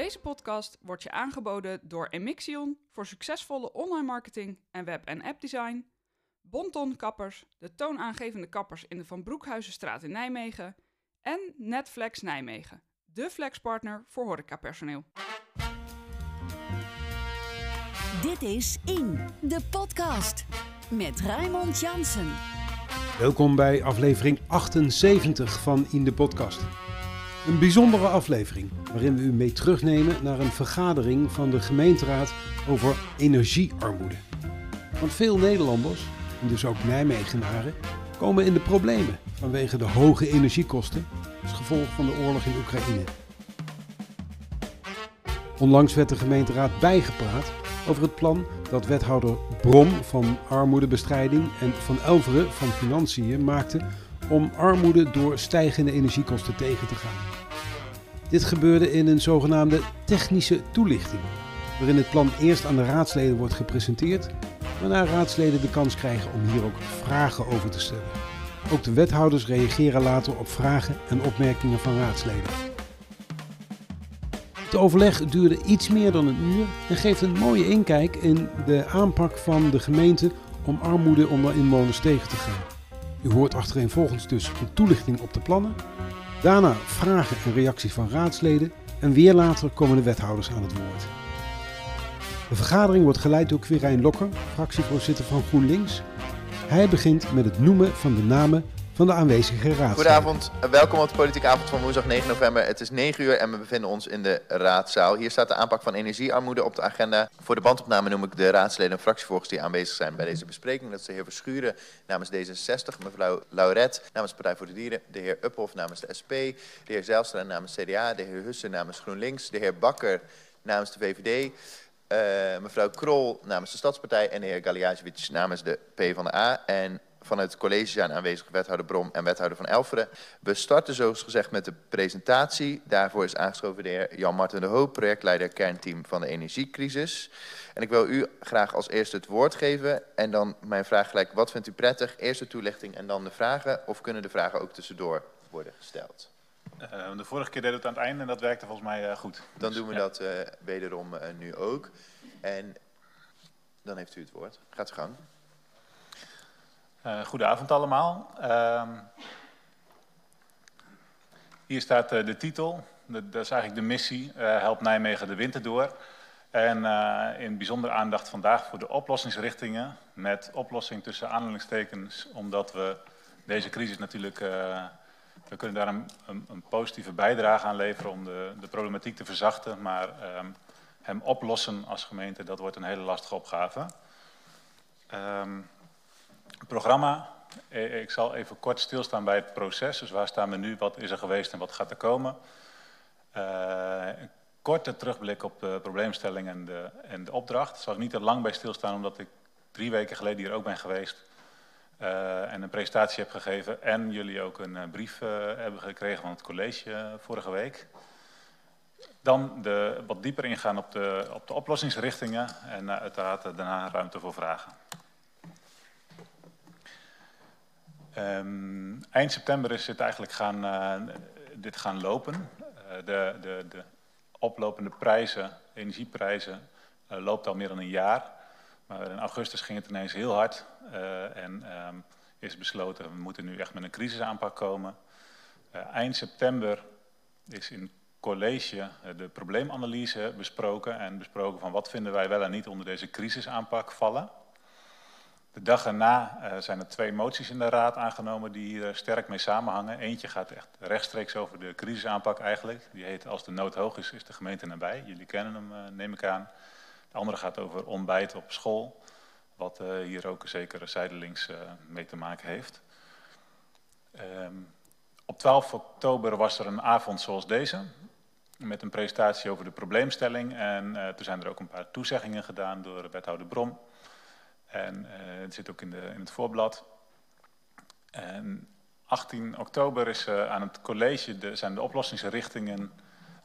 Deze podcast wordt je aangeboden door Emixion voor succesvolle online marketing en web- en appdesign, Bonton Kappers, de toonaangevende kappers in de Van Broekhuizenstraat in Nijmegen en Netflex Nijmegen, de flexpartner voor horecapersoneel. Dit is In, de podcast. Met Raymond Jansen. Welkom bij aflevering 78 van In de Podcast. Een bijzondere aflevering waarin we u mee terugnemen naar een vergadering van de gemeenteraad over energiearmoede. Want veel Nederlanders, en dus ook Nijmegenaren, komen in de problemen vanwege de hoge energiekosten als gevolg van de oorlog in Oekraïne. Onlangs werd de gemeenteraad bijgepraat over het plan dat wethouder Brom van armoedebestrijding en van Elveren van Financiën maakte om armoede door stijgende energiekosten tegen te gaan. Dit gebeurde in een zogenaamde technische toelichting, waarin het plan eerst aan de raadsleden wordt gepresenteerd, waarna raadsleden de kans krijgen om hier ook vragen over te stellen. Ook de wethouders reageren later op vragen en opmerkingen van raadsleden. Het overleg duurde iets meer dan een uur en geeft een mooie inkijk in de aanpak van de gemeente om armoede onder inwoners tegen te gaan. U hoort achtereenvolgens dus een toelichting op de plannen, daarna vragen en reacties van raadsleden en weer later komen de wethouders aan het woord. De vergadering wordt geleid door Quirijn Lokker, fractievoorzitter van GroenLinks. Hij begint met het noemen van de namen van de aanwezige raadsleden. Goedenavond, welkom op de politieke avond van woensdag 9 november. Het is 9 uur en we bevinden ons in de raadzaal. Hier staat de aanpak van energiearmoede op de agenda. Voor de bandopname noem ik de raadsleden en fractievolgers die aanwezig zijn bij deze bespreking. Dat is de heer Verschuren namens D66, mevrouw Lauret namens Partij voor de Dieren, de heer Uphoff namens de SP, de heer Zijlstra namens CDA, de heer Hussen namens GroenLinks, de heer Bakker namens de VVD, eh, mevrouw Krol namens de Stadspartij en de heer Galiajevic namens de PvdA. En vanuit het college zijn aanwezig wethouder Brom en wethouder van Elferen. We starten zoals gezegd met de presentatie. Daarvoor is aangeschoven de heer Jan-Martin de Hoop, projectleider kernteam van de energiecrisis. En ik wil u graag als eerste het woord geven. En dan mijn vraag gelijk, wat vindt u prettig? Eerst de toelichting en dan de vragen. Of kunnen de vragen ook tussendoor worden gesteld? Uh, de vorige keer deden we het aan het einde en dat werkte volgens mij uh, goed. Dan Dus, doen we ja. dat uh, wederom nu ook. En dan heeft u het woord. Gaat gang. Uh, goedenavond allemaal. Uh, hier staat uh, de titel. Dat, is eigenlijk de missie. Uh, help Nijmegen de winter door. En in bijzonder aandacht vandaag voor de oplossingsrichtingen. Met oplossing tussen aanhalingstekens. Omdat we deze crisis natuurlijk... we kunnen daar een, positieve bijdrage aan leveren om de, de problematiek te verzachten. Maar um, hem oplossen als gemeente, dat wordt een hele lastige opgave. Um, programma. Ik zal even kort stilstaan bij het proces. Dus waar staan we nu, wat is er geweest en wat gaat er komen. Uh, een korte terugblik op de probleemstelling en de, en de opdracht. Daar zal ik niet te lang bij stilstaan, omdat ik drie weken geleden hier ook ben geweest. En een presentatie heb gegeven. En jullie ook een brief hebben gekregen van het college vorige week. Dan de, wat dieper ingaan op de, op de oplossingsrichtingen. En uiteraard daarna ruimte voor vragen. Um, eind september is het eigenlijk gaan, uh, dit gaan lopen. Uh, de, de, de, oplopende prijzen, energieprijzen, uh, loopt al meer dan een jaar. Maar in augustus ging het ineens heel hard. en um, is besloten, we moeten nu echt met een crisisaanpak komen. eind september is in college de probleemanalyse besproken. En besproken van wat vinden wij wel en niet onder deze crisisaanpak vallen. De dag erna uh, zijn er twee moties in de raad aangenomen die hier sterk mee samenhangen. Eentje gaat echt rechtstreeks over de crisisaanpak eigenlijk. Die heet Als de nood hoog is, is de gemeente nabij. Jullie kennen hem, uh, neem ik aan. De andere gaat over ontbijt op school. Wat hier ook zeker zijdelings mee te maken heeft. Um, op 12 oktober was er een avond zoals deze. Met een presentatie over de probleemstelling. En toen zijn er ook een paar toezeggingen gedaan door wethouder Brom. En uh, het zit ook in, de, in het voorblad. En 18 oktober is uh, aan het college de, zijn de oplossingsrichtingen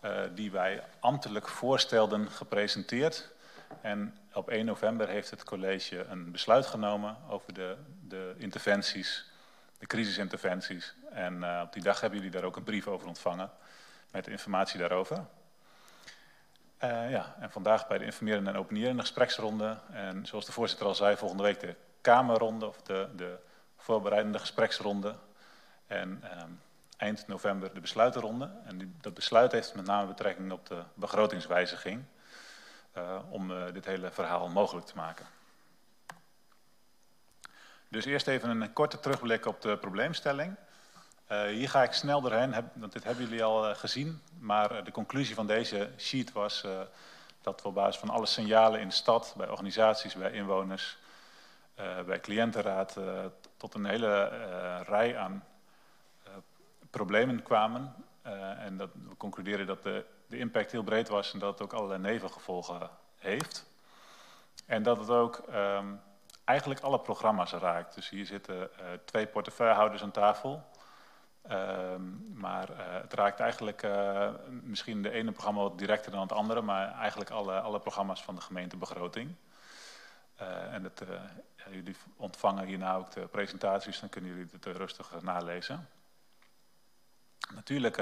uh, die wij ambtelijk voorstelden gepresenteerd. En op 1 november heeft het college een besluit genomen over de, de interventies, de crisisinterventies. En op die dag hebben jullie daar ook een brief over ontvangen met informatie daarover. Uh, ja, en vandaag bij de informerende en openierende gespreksronde. En zoals de voorzitter al zei, volgende week de Kamerronde of de, de voorbereidende gespreksronde. En um, eind november de besluitenronde. En dat besluit heeft met name betrekking op de begrotingswijziging. Uh, om uh, dit hele verhaal mogelijk te maken. Dus eerst even een korte terugblik op de probleemstelling. Uh, hier ga ik snel doorheen, want dit hebben jullie al uh, gezien. Maar uh, de conclusie van deze sheet was dat we op basis van alle signalen in de stad, bij organisaties, bij inwoners, bij cliëntenraad, tot een hele rij aan problemen kwamen. en dat we concluderen dat de, de, impact heel breed was en dat het ook allerlei nevengevolgen heeft. En dat het ook um, eigenlijk alle programma's raakt. Dus hier zitten twee portefeuillehouders aan tafel. Uh, maar uh, het raakt eigenlijk uh, misschien de ene programma wat directer dan het andere, maar eigenlijk alle, alle programma's van de gemeentebegroting. Uh, en het, jullie ontvangen hierna ook de presentaties, dan kunnen jullie het rustig nalezen. Natuurlijk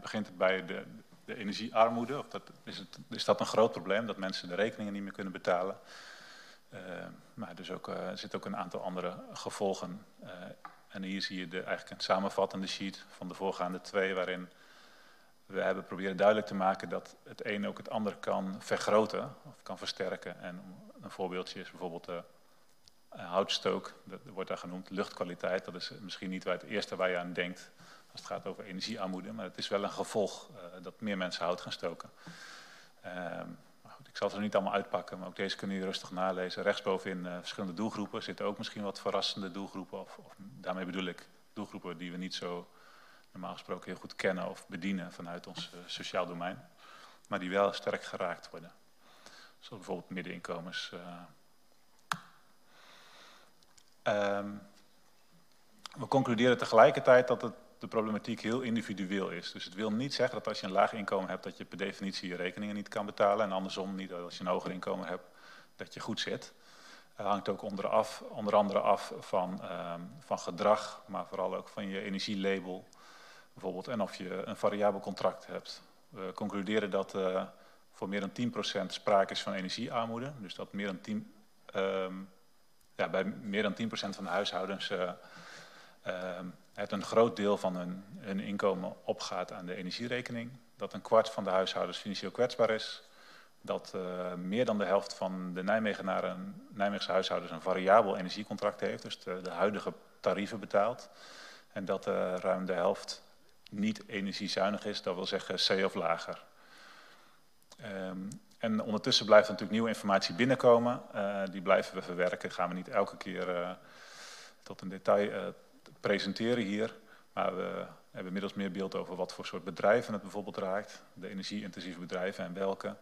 begint het bij de, de energiearmoede. Of dat, is, het, is dat een groot probleem, dat mensen de rekeningen niet meer kunnen betalen. maar dus ook, er zitten ook een aantal andere gevolgen en hier zie je de, eigenlijk een samenvattende sheet van de voorgaande twee, waarin we hebben proberen duidelijk te maken dat het een ook het ander kan vergroten of kan versterken. En een voorbeeldje is bijvoorbeeld de houtstook, dat wordt daar genoemd luchtkwaliteit. Dat is misschien niet het eerste waar je aan denkt als het gaat over energiearmoede, maar het is wel een gevolg dat meer mensen hout gaan stoken. Ik zal het er niet allemaal uitpakken, maar ook deze kunnen jullie rustig nalezen. Rechtsbovenin uh, verschillende doelgroepen zitten ook misschien wat verrassende doelgroepen. Of, of, daarmee bedoel ik doelgroepen die we niet zo normaal gesproken heel goed kennen of bedienen vanuit ons uh, sociaal domein. Maar die wel sterk geraakt worden. Zoals bijvoorbeeld middeninkomens. Uh. Um, we concluderen tegelijkertijd dat het de problematiek heel individueel is. Dus het wil niet zeggen dat als je een laag inkomen hebt, dat je per definitie je rekeningen niet kan betalen. En andersom niet dat als je een hoger inkomen hebt, dat je goed zit. Het hangt ook onder, af, onder andere af van, uh, van gedrag, maar vooral ook van je energielabel bijvoorbeeld. En of je een variabel contract hebt. We concluderen dat uh, voor meer dan 10% sprake is van energiearmoede. Dus dat meer dan 10, um, ja, bij meer dan 10% van de huishoudens uh, het een groot deel van hun, inkomen opgaat aan de energierekening. Dat een kwart van de huishoudens financieel kwetsbaar is. Dat uh, meer dan de helft van de Nijmegenaren, Nijmeegse huishoudens een variabel energiecontract heeft. Dus de, huidige tarieven betaalt. En dat uh, ruim de helft niet energiezuinig is. Dat wil zeggen C of lager. Um, en ondertussen blijft natuurlijk nieuwe informatie binnenkomen. Uh, die blijven we verwerken. Gaan we niet elke keer tot een detail presenteren hier. Maar we hebben inmiddels meer beeld over wat voor soort bedrijven het bijvoorbeeld raakt. De energie-intensieve bedrijven en welke.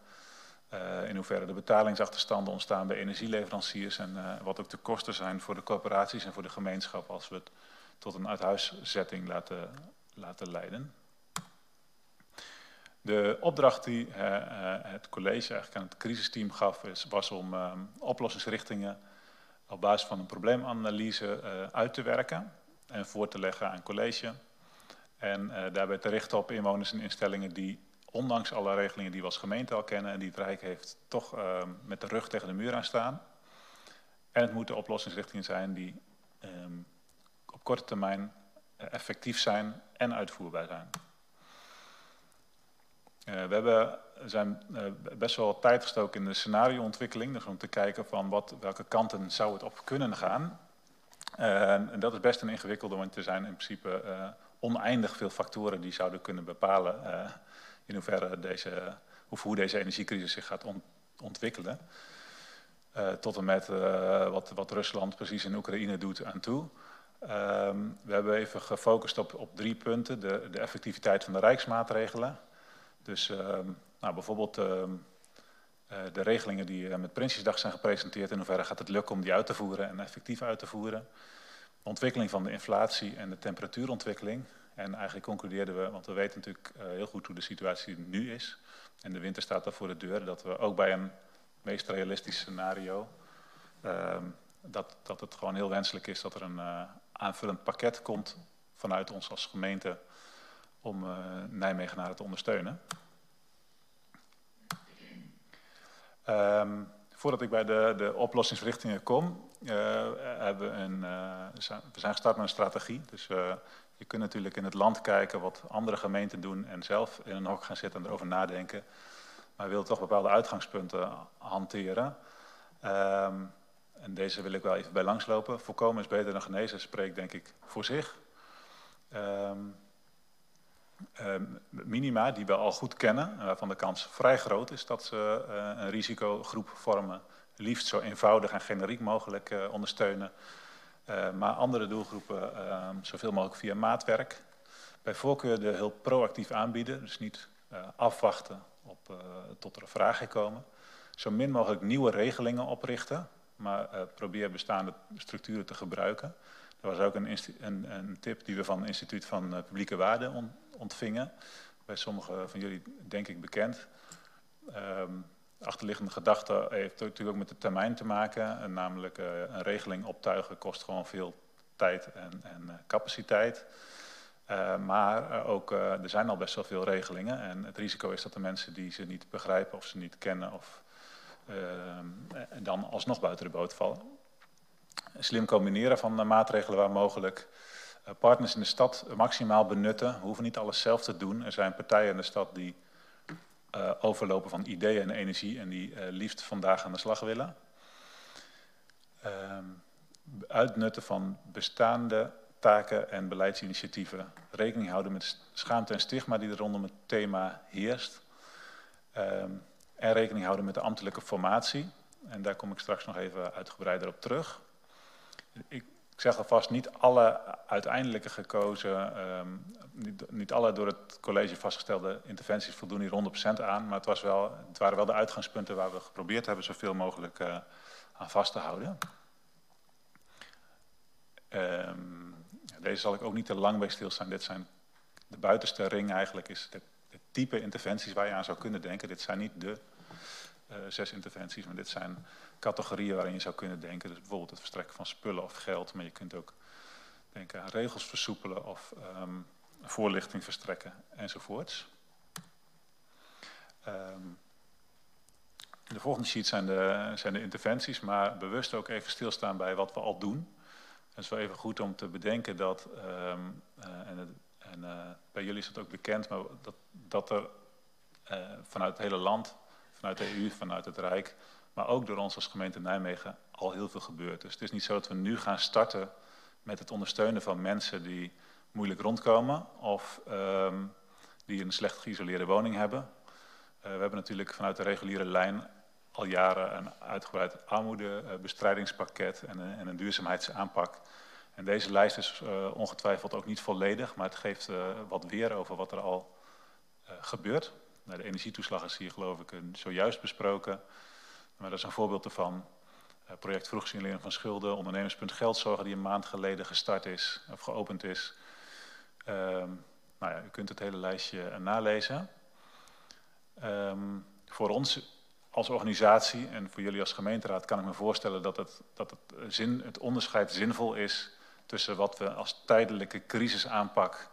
Uh, in hoeverre de betalingsachterstanden ontstaan bij energieleveranciers. En uh, wat ook de kosten zijn voor de corporaties en voor de gemeenschap als we het tot een uithuiszetting laten, laten leiden. De opdracht die uh, het college eigenlijk aan het crisisteam gaf is, was om oplossingsrichtingen op basis van een probleemanalyse uit te werken en voor te leggen aan college. En uh, daarbij te richten op inwoners en instellingen die, ondanks alle regelingen die we als gemeente al kennen en die het Rijk heeft, toch uh, met de rug tegen de muur aan staan. En het moeten oplossingsrichtingen zijn die um, op korte termijn uh, effectief zijn en uitvoerbaar zijn. Uh, we hebben, zijn best wel tijd gestoken in de scenarioontwikkeling, dus om te kijken van wat, welke kanten zou het op kunnen gaan. Uh, en dat is best een ingewikkelde, want er zijn in principe uh, oneindig veel factoren die zouden kunnen bepalen uh, in hoeverre deze, of hoe deze energiecrisis zich gaat ont ontwikkelen. tot en met wat, wat, Rusland precies in Oekraïne doet aan toe. Ehm, we hebben even gefocust op, op drie punten. De, de, effectiviteit van de rijksmaatregelen. Dus ehm, nou, bijvoorbeeld ehm, de regelingen die met Prinsjesdag zijn gepresenteerd, in hoeverre gaat het lukken om die uit te voeren en effectief uit te voeren. De ontwikkeling van de inflatie en de temperatuurontwikkeling. En eigenlijk concludeerden we, want we weten natuurlijk uh, heel goed hoe de situatie nu is. En de winter staat daar voor de deur, dat we ook bij een meest realistisch scenario, uh, dat, dat het gewoon heel wenselijk is dat er een aanvullend pakket komt vanuit ons als gemeente om Nijmegenaren te ondersteunen. Ehm, voordat ik bij de, de oplossingsrichtingen kom, uh, hebben we, een, uh, we zijn gestart met een strategie. Dus je kunt natuurlijk in het land kijken wat andere gemeenten doen en zelf in een hok gaan zitten en erover nadenken. Maar we willen toch bepaalde uitgangspunten hanteren. Um, en deze wil ik wel even bij langslopen. Voorkomen is beter dan genezen, spreekt denk ik voor zich. Um, um, minima die we al goed kennen, en waarvan de kans vrij groot is dat ze uh, een risicogroep vormen, liefst zo eenvoudig en generiek mogelijk uh, ondersteunen. Uh, maar andere doelgroepen zoveel mogelijk via maatwerk. Bij voorkeur de hulp proactief aanbieden, dus niet afwachten op, tot er vraag komen. Zo min mogelijk nieuwe regelingen oprichten, maar probeer bestaande structuren te gebruiken. Er was ook een, een, een tip die we van het Instituut van Publieke Waarde on, ontvingen. Bij sommigen van jullie denk ik bekend. De achterliggende gedachte heeft natuurlijk ook met de termijn te maken. En namelijk uh, een regeling optuigen kost gewoon veel tijd en, en capaciteit. Uh, maar ook, er zijn al best wel veel regelingen. En het risico is dat de mensen die ze niet begrijpen of ze niet kennen of en dan alsnog buiten de boot vallen. Slim combineren van maatregelen waar mogelijk. Partners in de stad maximaal benutten. We hoeven niet alles zelf te doen. Er zijn partijen in de stad die uh, overlopen van ideeën en energie en die uh, liefst vandaag aan de slag willen. Uh, uitnutten van bestaande taken en beleidsinitiatieven. Rekening houden met schaamte en stigma die er rondom het thema heerst. Um, en rekening houden met de ambtelijke formatie. En daar kom ik straks nog even uitgebreider op terug. Ik, ik zeg alvast, niet alle uiteindelijke gekozen, um, niet, niet, alle door het college vastgestelde interventies voldoen hier 100% aan. Maar het, was wel, het waren wel de uitgangspunten waar we geprobeerd hebben zoveel mogelijk uh, aan vast te houden. Um, deze zal ik ook niet te lang bij stilstaan. Dit zijn de buitenste ring eigenlijk, is het, type interventies waar je aan zou kunnen denken. Dit zijn niet de zes interventies, maar dit zijn categorieën waarin je zou kunnen denken. Dus bijvoorbeeld het verstrekken van spullen of geld, maar je kunt ook denken aan regels versoepelen of um, voorlichting verstrekken enzovoorts. Um, de volgende sheet zijn de, zijn de interventies, maar bewust ook even stilstaan bij wat we al doen. Het is wel even goed om te bedenken dat, um, uh, en, het, en uh, bij jullie is het ook bekend, maar dat, dat er vanuit het hele land vanuit de EU, vanuit het Rijk, maar ook door ons als gemeente Nijmegen al heel veel gebeurt. Dus het is niet zo dat we nu gaan starten met het ondersteunen van mensen die moeilijk rondkomen of um, die een slecht geïsoleerde woning hebben. Uh, we hebben natuurlijk vanuit de reguliere lijn al jaren een uitgebreid armoedebestrijdingspakket en een, en een duurzaamheidsaanpak. En deze lijst is uh, ongetwijfeld ook niet volledig, maar het geeft wat weer over wat er al gebeurt. Nou, de energietoeslag is hier geloof ik zojuist besproken. Maar dat is een voorbeeld ervan. Uh, project vroegsignalering van schulden, ondernemerspunt geldzorgen die een maand geleden gestart is of geopend is. Uh, nou ja, u kunt het hele lijstje nalezen. Um, voor ons als organisatie en voor jullie als gemeenteraad kan ik me voorstellen dat het, dat het, zin, het onderscheid zinvol is tussen wat we als tijdelijke crisisaanpak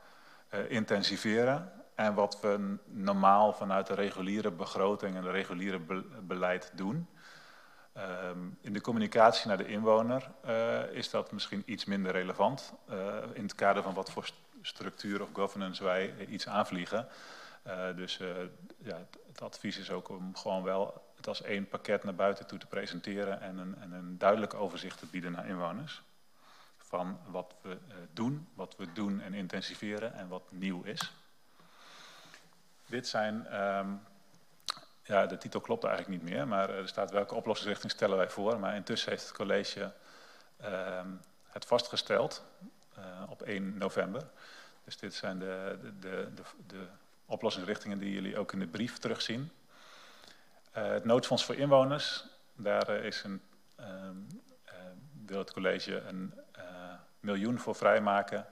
intensiveren en wat we normaal vanuit de reguliere begroting en de reguliere be beleid doen. Um, in de communicatie naar de inwoner uh, is dat misschien iets minder relevant. Uh, in het kader van wat voor structuur of governance wij iets aanvliegen. Uh, dus ja, het advies is ook om gewoon wel het als één pakket naar buiten toe te presenteren en een, en een duidelijk overzicht te bieden naar inwoners. Van wat we doen, wat we doen en intensiveren en wat nieuw is. Dit zijn, um, ja, de titel klopt eigenlijk niet meer, maar er staat welke oplossingsrichting stellen wij voor. Maar intussen heeft het college um, het vastgesteld uh, op 1 november. Dus dit zijn de, de, de, de, oplossingsrichtingen die jullie ook in de brief terugzien. Uh, het noodfonds voor inwoners, daar uh, is een, um, wil het college een miljoen voor vrijmaken.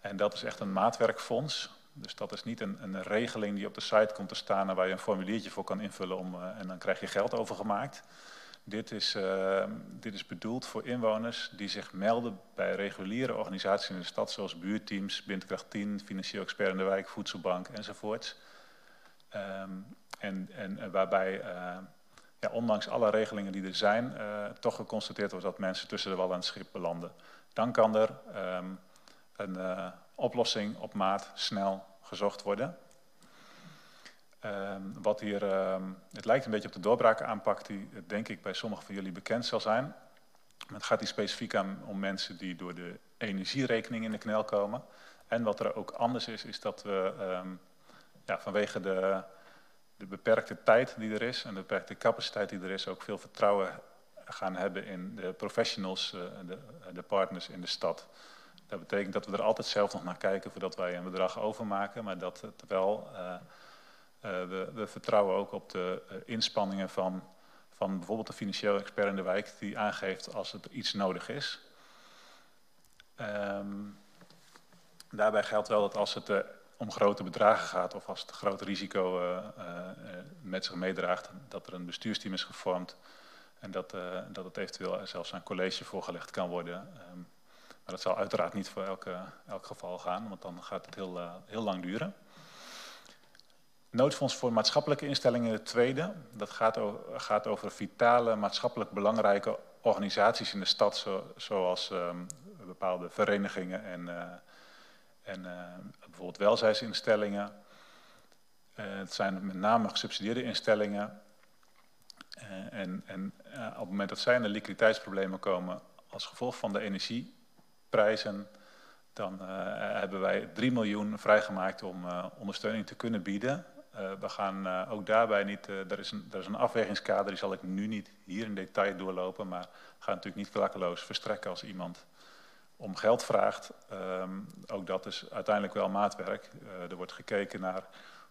En dat is echt een maatwerkfonds dus dat is niet een, een, regeling die op de site komt te staan en waar je een formuliertje voor kan invullen om, uh, en dan krijg je geld overgemaakt. Dit is, uh, dit is bedoeld voor inwoners die zich melden bij reguliere organisaties in de stad, zoals buurteams, Bindkracht 10, Financieel Expert in de Wijk, Voedselbank enzovoort. Um, en, en waarbij uh, ja, ondanks alle regelingen die er zijn, toch geconstateerd wordt dat mensen tussen de wal en het schip belanden. Dan kan er um, een oplossing op maat snel gezocht worden. Um, wat hier, um, het lijkt een beetje op de doorbraakaanpak die denk ik bij sommigen van jullie bekend zal zijn. Het gaat hier specifiek aan, om mensen die door de energierekening in de knel komen. En wat er ook anders is, is dat we ja, vanwege de de beperkte tijd die er is en de beperkte capaciteit die er is, ook veel vertrouwen gaan hebben in de professionals, uh, de, de, partners in de stad. Dat betekent dat we er altijd zelf nog naar kijken voordat wij een bedrag overmaken, maar dat het wel, uh, uh, we, we, vertrouwen ook op de inspanningen van, van bijvoorbeeld de financieel expert in de wijk die aangeeft als het iets nodig is. Um, daarbij geldt wel dat als het om grote bedragen gaat of als het groot risico met zich meedraagt, dat er een bestuursteam is gevormd en dat, dat het eventueel zelfs aan college voorgelegd kan worden. Maar dat zal uiteraard niet voor elke, elk geval gaan, want dan gaat het heel, heel lang duren. Noodfonds voor maatschappelijke instellingen, de tweede. Dat gaat over, gaat over vitale, maatschappelijk belangrijke organisaties in de stad, zo, zoals um, bepaalde verenigingen en en uh, bijvoorbeeld welzijnsinstellingen. Het zijn met name gesubsidieerde instellingen. En, en op het moment dat zij in liquiditeitsproblemen komen als gevolg van de energieprijzen, dan hebben wij 3 miljoen vrijgemaakt om ondersteuning te kunnen bieden. we gaan ook daarbij niet, er, is een, is een afwegingskader, die zal ik nu niet hier in detail doorlopen, maar gaat natuurlijk niet klakkeloos verstrekken als iemand om geld vraagt. Um, ook dat is uiteindelijk wel maatwerk. Er wordt gekeken naar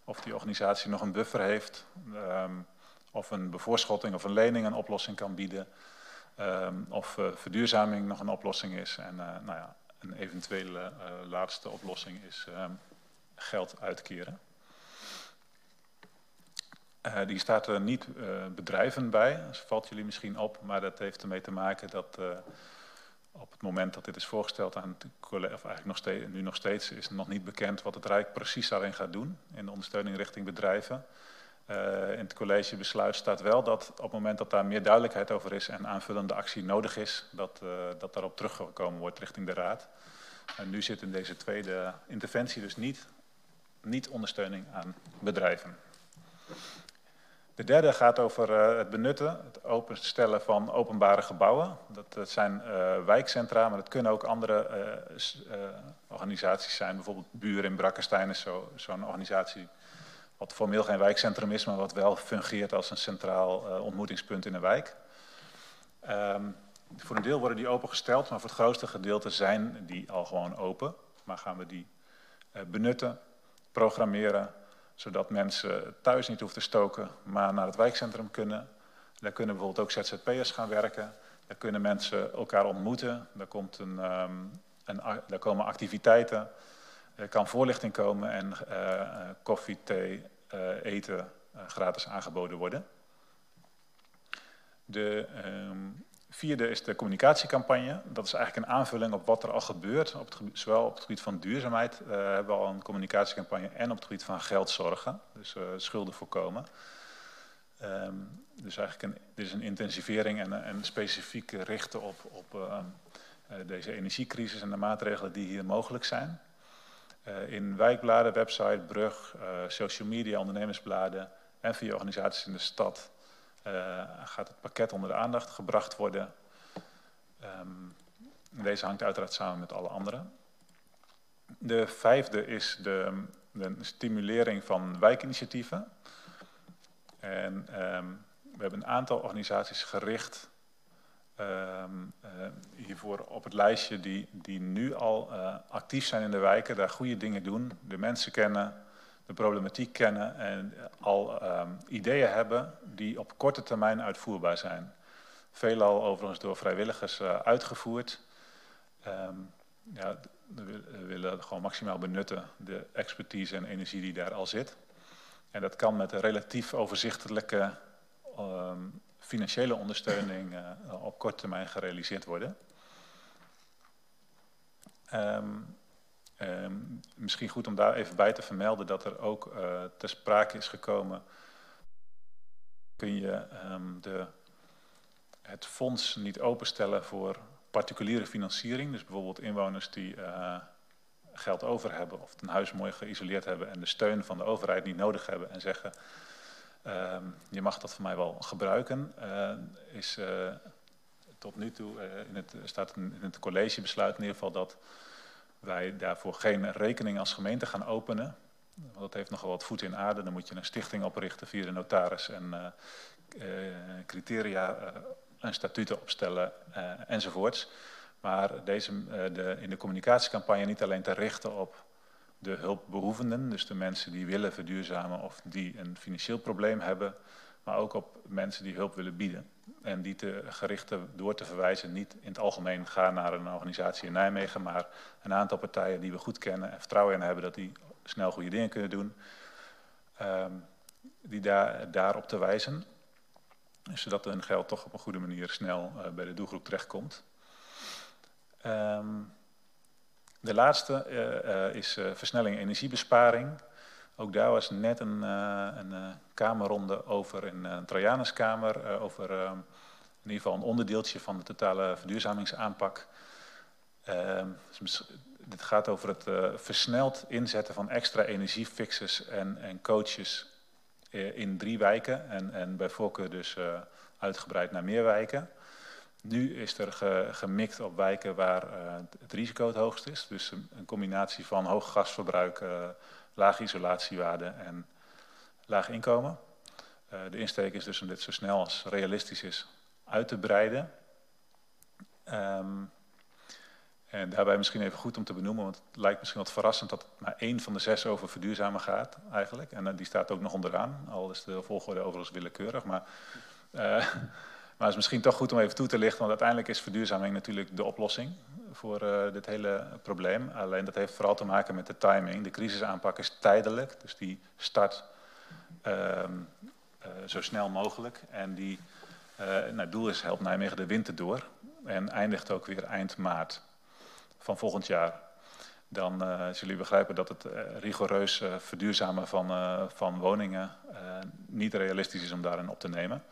of die organisatie nog een buffer heeft, um, of een bevoorschotting of een lening een oplossing kan bieden, um, of uh, verduurzaming nog een oplossing is. En uh, nou ja, een eventuele laatste oplossing is geld uitkeren. die staat er niet bedrijven bij, dat valt jullie misschien op, maar dat heeft ermee te maken dat op het moment dat dit is voorgesteld aan of eigenlijk nog steeds, nu nog steeds, is nog niet bekend wat het Rijk precies daarin gaat doen in de ondersteuning richting bedrijven. Uh, in het collegebesluit staat wel dat op het moment dat daar meer duidelijkheid over is en aanvullende actie nodig is, dat, uh, dat daarop teruggekomen wordt richting de Raad. En nu zit in deze tweede interventie dus niet, niet ondersteuning aan bedrijven. De derde gaat over uh, het benutten, het openstellen van openbare gebouwen. Dat, zijn wijkcentra, maar dat kunnen ook andere organisaties zijn. Bijvoorbeeld Buren in Brakkenstein is zo'n zo organisatie wat formeel geen wijkcentrum is, maar wat wel fungeert als een centraal ontmoetingspunt in een wijk. Um, voor een deel worden die opengesteld, maar voor het grootste gedeelte zijn die al gewoon open. Maar gaan we die benutten, programmeren, zodat mensen thuis niet hoeven te stoken, maar naar het wijkcentrum kunnen. Daar kunnen bijvoorbeeld ook ZZP'ers gaan werken. Daar kunnen mensen elkaar ontmoeten. Daar, komt een, um, een, daar komen activiteiten. Er kan voorlichting komen en uh, koffie, thee, eten uh, gratis aangeboden worden. De um, vierde is de communicatiecampagne. Dat is eigenlijk een aanvulling op wat er al gebeurt. Op het zowel op het gebied van duurzaamheid uh, hebben we al een communicatiecampagne en op het gebied van geldzorgen, dus schulden voorkomen. Um, dus eigenlijk een, dit is een intensivering en, en specifiek richten op, op deze energiecrisis en de maatregelen die hier mogelijk zijn. In wijkbladen, website, brug, social media, ondernemersbladen en via organisaties in de stad uh, gaat het pakket onder de aandacht gebracht worden. Um, deze hangt uiteraard samen met alle andere. De vijfde is de, de stimulering van wijkinitiatieven. En um, we hebben een aantal organisaties gericht hiervoor op het lijstje die, die nu al uh, actief zijn in de wijken, daar goede dingen doen, de mensen kennen, de problematiek kennen en al um, ideeën hebben die op korte termijn uitvoerbaar zijn. Veelal overigens door vrijwilligers uh, uitgevoerd. Um, ja, we willen gewoon maximaal benutten de expertise en energie die daar al zit. En dat kan met een relatief overzichtelijke financiële ondersteuning uh, op korte termijn gerealiseerd worden. Um, Um, misschien goed om daar even bij te vermelden dat er ook uh, ter sprake is gekomen kun je ehm, de, het fonds niet openstellen voor particuliere financiering. Dus bijvoorbeeld inwoners die uh, geld over hebben of een huis mooi geïsoleerd hebben en de steun van de overheid niet nodig hebben en zeggen je mag dat voor mij wel gebruiken, uh, is uh, tot nu toe in het, staat in het collegebesluit in ieder geval dat wij daarvoor geen rekening als gemeente gaan openen. Want dat heeft nogal wat voet in aarde. Dan moet je een stichting oprichten via de notaris en criteria en statuten opstellen enzovoorts. Maar deze, uh, de, in de communicatiecampagne niet alleen te richten op de hulpbehoevenden, dus de mensen die willen verduurzamen of die een financieel probleem hebben, maar ook op mensen die hulp willen bieden. En die te gericht door te verwijzen, niet in het algemeen gaan naar een organisatie in Nijmegen, maar een aantal partijen die we goed kennen en vertrouwen in hebben dat die snel goede dingen kunnen doen, um, die daar, daarop te wijzen, zodat hun geld toch op een goede manier snel uh, bij de doelgroep terechtkomt. Um, de laatste uh, uh, is uh, versnelling energiebesparing. Ook daar was net een, een kamerronde over in een Trajanuskamer, over in ieder geval een onderdeeltje van de totale verduurzamingsaanpak. Ehm, dus dit gaat over het versneld inzetten van extra energiefixers en, en coaches in drie wijken en, en bij voorkeur dus uitgebreid naar meer wijken. Nu is er ge, gemikt op wijken waar uh, het risico het hoogst is. Dus een, combinatie van hoog gasverbruik, uh, lage isolatiewaarde en laag inkomen. Uh, de insteek is dus om dit zo snel als realistisch is uit te breiden. Um, en daarbij misschien even goed om te benoemen, want het lijkt misschien wat verrassend dat maar één van de zes over verduurzamen gaat eigenlijk. En die staat ook nog onderaan, al is de volgorde overigens willekeurig. Maar maar het is misschien toch goed om even toe te lichten, want uiteindelijk is verduurzaming natuurlijk de oplossing voor uh, dit hele probleem. Alleen dat heeft vooral te maken met de timing. De crisisaanpak is tijdelijk, dus die start uh, uh, zo snel mogelijk. En die, uh, nou, het doel is helpt Nijmegen de winter door en eindigt ook weer eind maart van volgend jaar. Dan zullen begrijpen dat het rigoureus verduurzamen van, van woningen niet realistisch is om daarin op te nemen.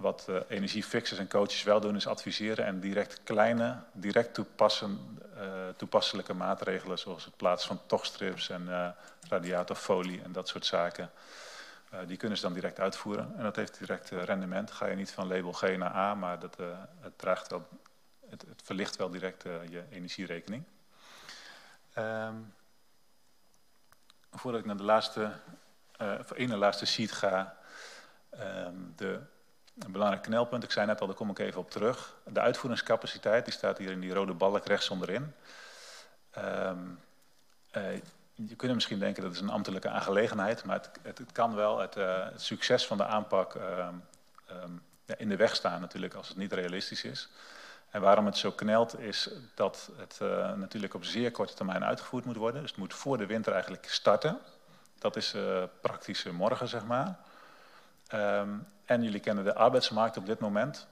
Wat uh, energiefixers en coaches wel doen is adviseren en direct kleine, direct uh, toepasselijke maatregelen zoals het plaatsen van tochtstrips en uh, radiatorfolie en dat soort zaken. die kunnen ze dan direct uitvoeren en dat heeft direct rendement. Ga je niet van label G naar A, maar dat, het, draagt wel, het, het, verlicht wel direct je energierekening. Um, voordat ik naar de laatste, ene laatste sheet ga, um, de een belangrijk knelpunt, ik zei net al, daar kom ik even op terug. De uitvoeringscapaciteit, die staat hier in die rode balk rechts onderin. Um, uh, je kunt misschien denken dat is een ambtelijke aangelegenheid, maar het, het, kan wel het, uh, het, succes van de aanpak um, um, ja, in de weg staan natuurlijk als het niet realistisch is. En waarom het zo knelt is dat het uh, natuurlijk op zeer korte termijn uitgevoerd moet worden. Dus het moet voor de winter eigenlijk starten. Dat is praktisch morgen, zeg maar. En jullie kennen de arbeidsmarkt op dit moment.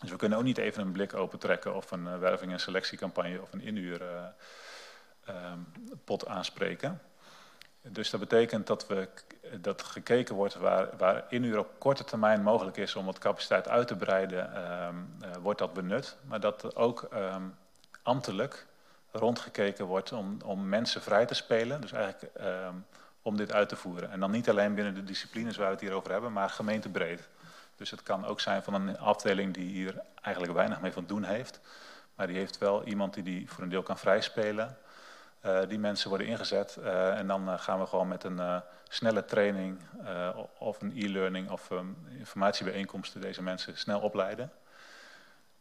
Dus we kunnen ook niet even een blik opentrekken of een uh, werving- en selectiecampagne of een inhuurpot uh, um, aanspreken. Dus dat betekent dat, we, dat gekeken wordt waar, waar inhuur op korte termijn mogelijk is om wat capaciteit uit te breiden, um, uh, wordt dat benut. Maar dat ook um, ambtelijk rondgekeken wordt om, om mensen vrij te spelen. Dus eigenlijk om dit uit te voeren. En dan niet alleen binnen de disciplines waar we het hier over hebben, maar gemeentebreed. Dus het kan ook zijn van een afdeling die hier eigenlijk weinig mee van doen heeft. Maar die heeft wel iemand die die voor een deel kan vrijspelen. Uh, die mensen worden ingezet uh, en dan uh, gaan we gewoon met een snelle training of een e-learning of um, informatiebijeenkomsten deze mensen snel opleiden.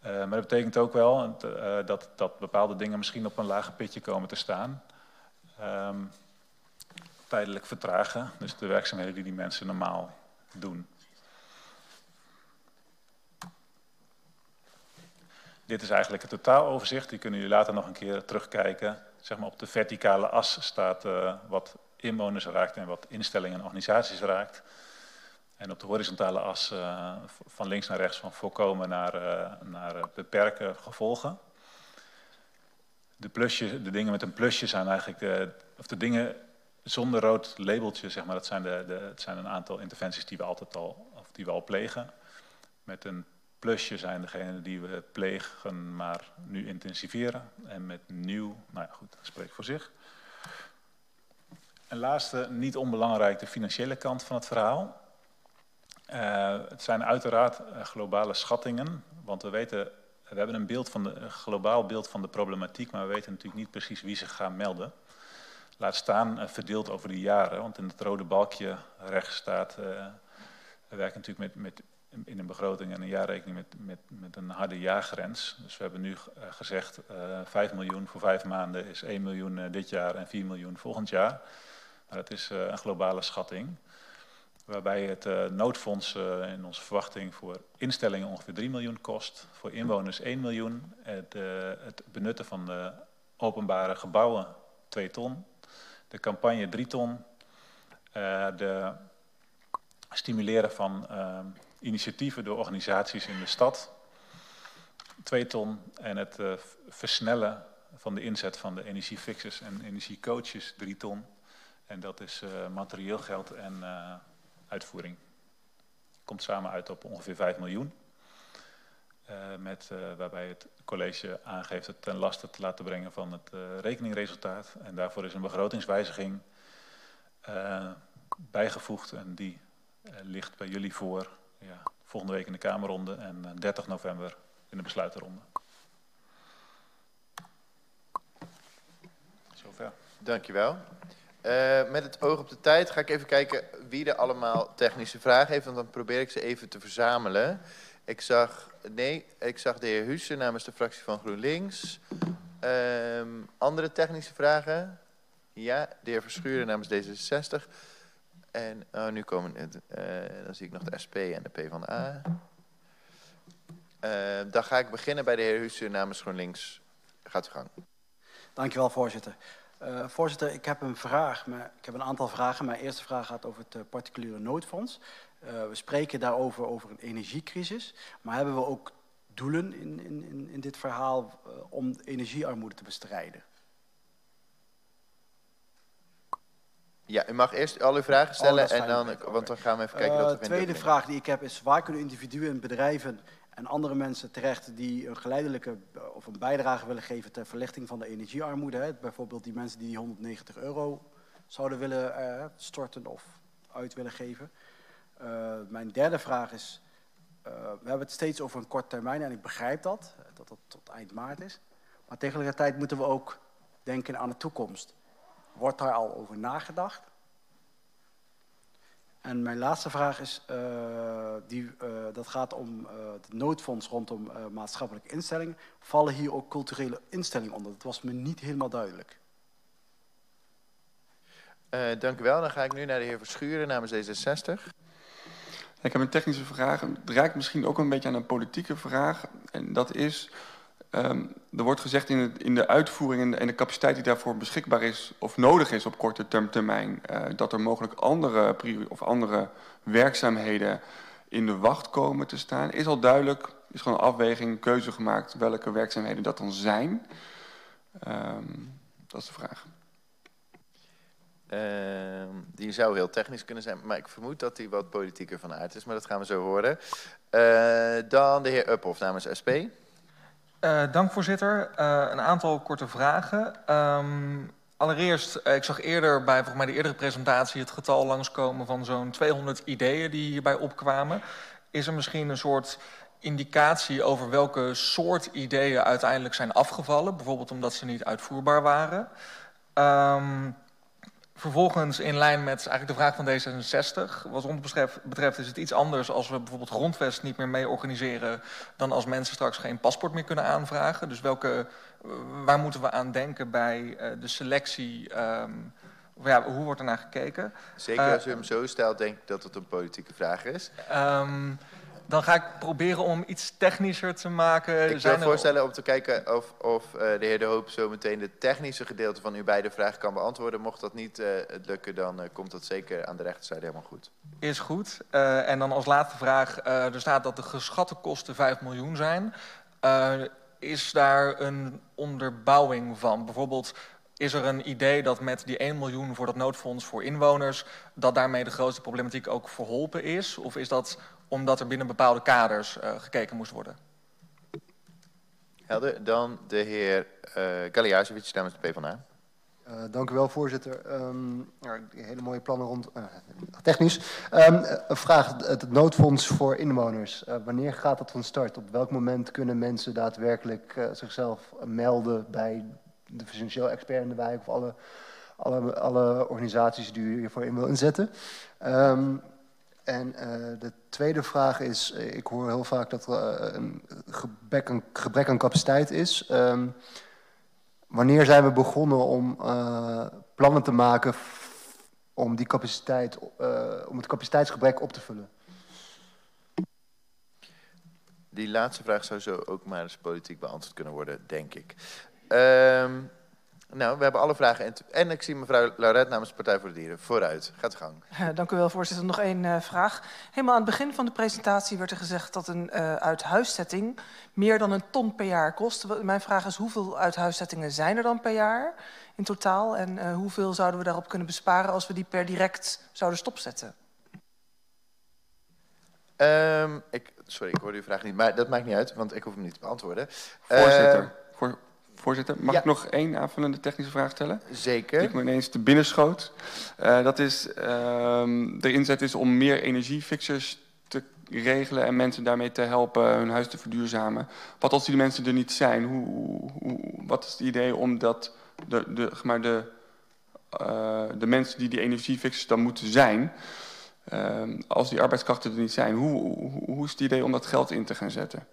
maar dat betekent ook wel dat, dat bepaalde dingen misschien op een lager pitje komen te staan. Um, tijdelijk vertragen. Dus de werkzaamheden die die mensen normaal doen. Dit is eigenlijk het totaaloverzicht. Die kunnen jullie later nog een keer terugkijken. Zeg maar op de verticale as staat uh, wat inwoners raakt en wat instellingen en organisaties raakt. En op de horizontale as uh, van links naar rechts van voorkomen naar, uh, naar beperken gevolgen. De, plusje, de dingen met een plusje zijn eigenlijk de, of de dingen zonder rood labeltje, zeg maar, dat zijn, de, de, het zijn een aantal interventies die we altijd al, of die we al plegen. Met een plusje zijn degenen die we plegen, maar nu intensiveren. En met nieuw, nou ja goed, dat spreekt voor zich. En laatste, niet onbelangrijk, de financiële kant van het verhaal. Uh, het zijn uiteraard uh, globale schattingen, want we weten, we hebben een, beeld van de, een globaal beeld van de problematiek, maar we weten natuurlijk niet precies wie zich gaan melden. Laat staan uh, verdeeld over de jaren, want in het rode balkje rechts staat, we werken natuurlijk met, met, in een begroting en een jaarrekening met, met, met een harde jaargrens. Dus we hebben nu gezegd, 5 miljoen voor vijf maanden is 1 miljoen dit jaar en 4 miljoen volgend jaar. Maar dat is een globale schatting waarbij het noodfonds in onze verwachting voor instellingen ongeveer 3 miljoen kost, voor inwoners 1 miljoen, het, het benutten van de openbare gebouwen 2 ton, de campagne 3 ton, de stimuleren van initiatieven door organisaties in de stad 2 ton en het versnellen van de inzet van de energiefixers en energiecoaches 3 ton. En dat is materieel geld en uitvoering. Komt samen uit op ongeveer 5 miljoen. Uh, met, uh, waarbij het college aangeeft het ten laste te laten brengen van het uh, rekeningresultaat. En daarvoor is een begrotingswijziging bijgevoegd en die ligt bij jullie voor ja, volgende week in de Kamerronde en 30 november in de besluitenronde. Zover. Dankjewel. Met het oog op de tijd ga ik even kijken wie er allemaal technische vragen heeft. Want dan probeer ik ze even te verzamelen. Ik zag, nee, ik zag de heer Hussen namens de fractie van GroenLinks. Uh, andere technische vragen? Ja, de heer Verschuren namens D66. En oh, nu komen uh, dan zie ik nog de SP en de PvdA. Uh, dan ga ik beginnen bij de heer Hussen namens GroenLinks. Gaat u gang. Dankjewel, voorzitter. Uh, voorzitter, ik heb een vraag. Maar ik heb een aantal vragen. Mijn eerste vraag gaat over het uh, particuliere noodfonds. Uh, we spreken daarover over een energiecrisis. Maar hebben we ook doelen in, in, in dit verhaal om energiearmoede te bestrijden? Ja, u mag eerst al uw vragen stellen, oh, en dan, want dan gaan we even kijken wat De tweede vraag die ik heb is, waar kunnen individuen en bedrijven en andere mensen terecht die een geleidelijke eh, of een bijdrage willen geven ter verlichting van de energiearmoede. Hè. Bijvoorbeeld die mensen die die 190 euro zouden willen uh, storten of uit willen geven. Uh, mijn derde vraag is, uh, we hebben het steeds over een kort termijn en ik begrijp dat, dat dat tot eind maart is. Maar tegelijkertijd moeten we ook denken aan de toekomst. Wordt daar al over nagedacht? En mijn laatste vraag is, die, dat gaat om het noodfonds rondom maatschappelijke instellingen. Vallen hier ook culturele instellingen onder? Dat was me niet helemaal duidelijk. dank u wel. Dan ga ik nu naar de heer Verschuren namens D66. Ik heb een technische vraag. Het raakt misschien ook een beetje aan een politieke vraag. En dat is, Um, er wordt gezegd in, in de uitvoering en de, de, capaciteit die daarvoor beschikbaar is of nodig is op korte termijn, uh, dat er mogelijk andere, of andere werkzaamheden in de wacht komen te staan. Is al duidelijk, is gewoon een afweging, keuze gemaakt welke werkzaamheden dat dan zijn. Um, dat is de vraag. Uh, die zou heel technisch kunnen zijn, maar ik vermoed dat die wat politieker van aard is, maar dat gaan we zo horen. Uh, dan de heer Uphoff namens SP. Uh, dank voorzitter. Uh, een aantal korte vragen. Um, allereerst, ik zag eerder bij volgens mij de eerdere presentatie het getal langskomen van zo'n 200 ideeën die hierbij opkwamen. Is er misschien een soort indicatie over welke soort ideeën uiteindelijk zijn afgevallen? Bijvoorbeeld omdat ze niet uitvoerbaar waren. Um, Vervolgens in lijn met eigenlijk de vraag van D66. Wat ons betreft, betreft, is het iets anders als we bijvoorbeeld grondvest niet meer mee organiseren... dan als mensen straks geen paspoort meer kunnen aanvragen. Dus welke, waar moeten we aan denken bij uh, de selectie... Um, ja, hoe wordt er naar gekeken? Zeker als u hem zo stelt, denk ik dat het een politieke vraag is. Um, dan ga ik proberen om iets technischer te maken. Ik zou voorstellen om te kijken of, of uh, de heer De Hoop zo meteen de technische gedeelte van uw beide vragen kan beantwoorden. Mocht dat niet uh, lukken, dan uh, komt dat zeker aan de rechterzijde helemaal goed. Is goed. en dan als laatste vraag, er staat dat de geschatte kosten 5 miljoen zijn. is daar een onderbouwing van? Bijvoorbeeld is er een idee dat met die 1 miljoen voor dat noodfonds voor inwoners, dat daarmee de grootste problematiek ook verholpen is? Of is dat omdat er binnen bepaalde kaders uh, gekeken moest worden? Helder. Dan de heer uh, eh, Galiasevic namens de PvdA. Uh, dank u wel, voorzitter. Um, hele mooie plannen rond. Uh, technisch. Um, een vraag: het noodfonds voor inwoners. Uh, wanneer gaat dat van start? Op welk moment kunnen mensen daadwerkelijk zichzelf melden bij de financieel expert in de wijk of alle, alle, alle organisaties die u hiervoor in wil inzetten? Um, en de tweede vraag is: ik hoor heel vaak dat er een gebrek, een gebrek aan capaciteit is. Um, Wanneer zijn we begonnen om plannen te maken om, die capaciteit, om het capaciteitsgebrek op te vullen? Die laatste vraag zou zo ook maar eens politiek beantwoord kunnen worden, denk ik. Um, nou, we hebben alle vragen. En ik zie mevrouw Lauret namens de Partij voor de Dieren. Vooruit, gaat de gang. Ja, dank u wel, voorzitter. Nog één uh, vraag. Helemaal aan het begin van de presentatie werd er gezegd dat een uh, uithuiszetting meer dan een ton per jaar kost. Mijn vraag is, hoeveel uithuiszettingen zijn er dan per jaar in totaal? En uh, hoeveel zouden we daarop kunnen besparen als we die per direct zouden stopzetten? Um, ik, sorry, ik hoorde uw vraag niet, maar dat maakt niet uit, want ik hoef hem niet te beantwoorden. Voorzitter, voor, Voorzitter, mag ik nog één aanvullende technische vraag stellen? Zeker. Die ik me ineens te binnen schoot. Uh, dat is, uh, de inzet is om meer energiefixers te regelen en mensen daarmee te helpen hun huis te verduurzamen. Wat als die mensen er niet zijn? Hoe, hoe, wat is het idee om dat de, de, maar de, uh, de mensen die die energiefixers dan moeten zijn, als die arbeidskrachten er niet zijn, hoe, hoe, hoe is het idee om dat geld in te gaan zetten?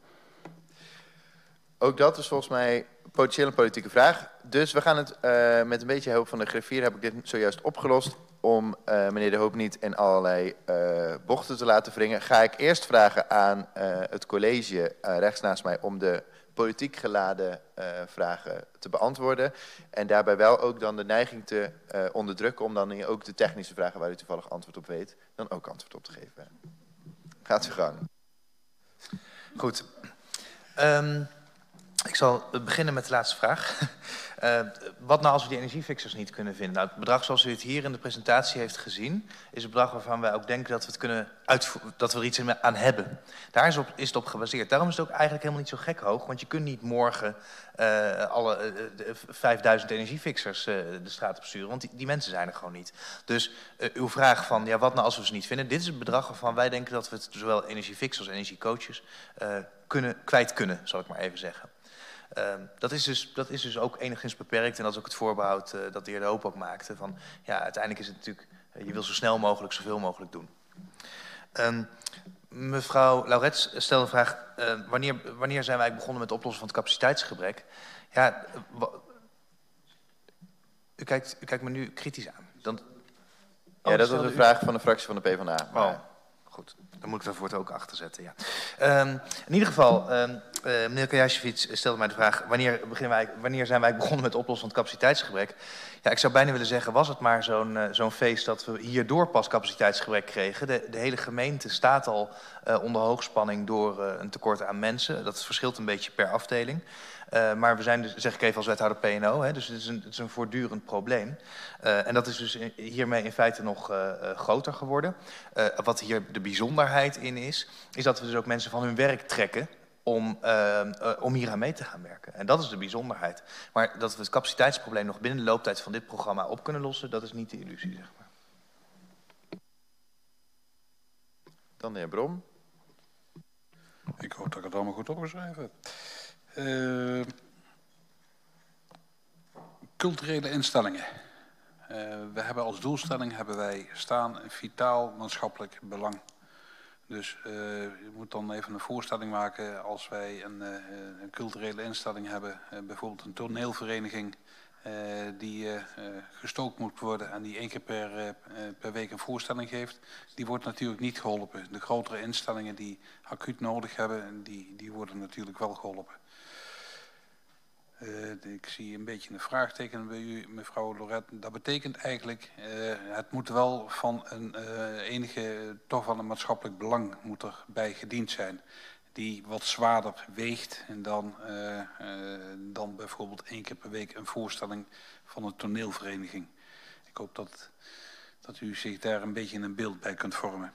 Ook dat is volgens mij potentieel een politieke vraag. Dus we gaan het uh, met een beetje hulp van de griffier heb ik dit zojuist opgelost. Om uh, meneer De Hoop niet in allerlei uh, bochten te laten wringen. Ga ik eerst vragen aan het college rechts naast mij om de politiek geladen vragen te beantwoorden. En daarbij wel ook dan de neiging te onderdrukken om dan ook de technische vragen waar u toevallig antwoord op weet, dan ook antwoord op te geven. Gaat uw gang. Goed. Um, ik zal beginnen met de laatste vraag. Uh, wat nou als we die energiefixers niet kunnen vinden? Nou, het bedrag zoals u het hier in de presentatie heeft gezien... is een bedrag waarvan wij ook denken dat we, het kunnen dat we er iets aan hebben. Daar is, op, is het op gebaseerd. Daarom is het ook eigenlijk helemaal niet zo gek hoog... want je kunt niet morgen uh, alle uh, 5000 energiefixers de straat op sturen... want die, die, mensen zijn er gewoon niet. Dus uw vraag van, ja, wat nou als we ze niet vinden... dit is het bedrag waarvan wij denken dat we het zowel energiefixers als energiecoaches... kunnen, kwijt kunnen, zal ik maar even zeggen. Uh, dat, is dus, dat is dus ook enigszins beperkt en dat is ook het voorbehoud uh, dat de heer De Hoop ook maakte. Van, ja, uiteindelijk is het natuurlijk, uh, je wil zo snel mogelijk zoveel mogelijk doen. Um, mevrouw Laurets stelde de vraag, uh, wanneer, wanneer zijn wij begonnen met het oplossen van het capaciteitsgebrek? Ja, u kijkt, u kijkt me nu kritisch aan. Dan, ja, dat was een vraag van de fractie van de PvdA. Oh, goed. Dan moet ik daarvoor het ook achter zetten, ja. Um, in ieder geval, um, uh, meneer Kajasjevic stelde mij de vraag... Wanneer, beginnen wij, wanneer zijn wij begonnen met het oplossen van het capaciteitsgebrek? Ja, ik zou bijna willen zeggen, was het maar zo'n uh, zo'n feest... dat we hierdoor pas capaciteitsgebrek kregen. De, de hele gemeente staat al uh, onder hoogspanning door een tekort aan mensen. Dat verschilt een beetje per afdeling. Maar we zijn dus, zeg ik even als wethouder PNO, hè, dus het is, een, het is een voortdurend probleem. En dat is dus hiermee in feite nog groter geworden. wat hier de bijzonderheid in is, is dat we dus ook mensen van hun werk trekken om, om hier aan mee te gaan werken. En dat is de bijzonderheid. Maar dat we het capaciteitsprobleem nog binnen de looptijd van dit programma op kunnen lossen, dat is niet de illusie, zeg maar. Dan de heer Brom. Ik hoop dat ik het allemaal goed opgeschreven heb. Uh, culturele instellingen. Uh, we hebben als doelstelling hebben wij staan een vitaal maatschappelijk belang. Dus uh, je moet dan even een voorstelling maken als wij een, een culturele instelling hebben, bijvoorbeeld een toneelvereniging die gestookt moet worden en die één keer per, per week een voorstelling geeft, die wordt natuurlijk niet geholpen. De grotere instellingen die acuut nodig hebben, die, die worden natuurlijk wel geholpen. Uh, ik zie een beetje een vraagteken bij u, mevrouw Loret. Dat betekent eigenlijk, uh, het moet wel van een uh, enige, toch van een maatschappelijk belang moet erbij gediend zijn. die wat zwaarder weegt dan, dan bijvoorbeeld één keer per week een voorstelling van een toneelvereniging. Ik hoop dat, dat u zich daar een beetje een beeld bij kunt vormen.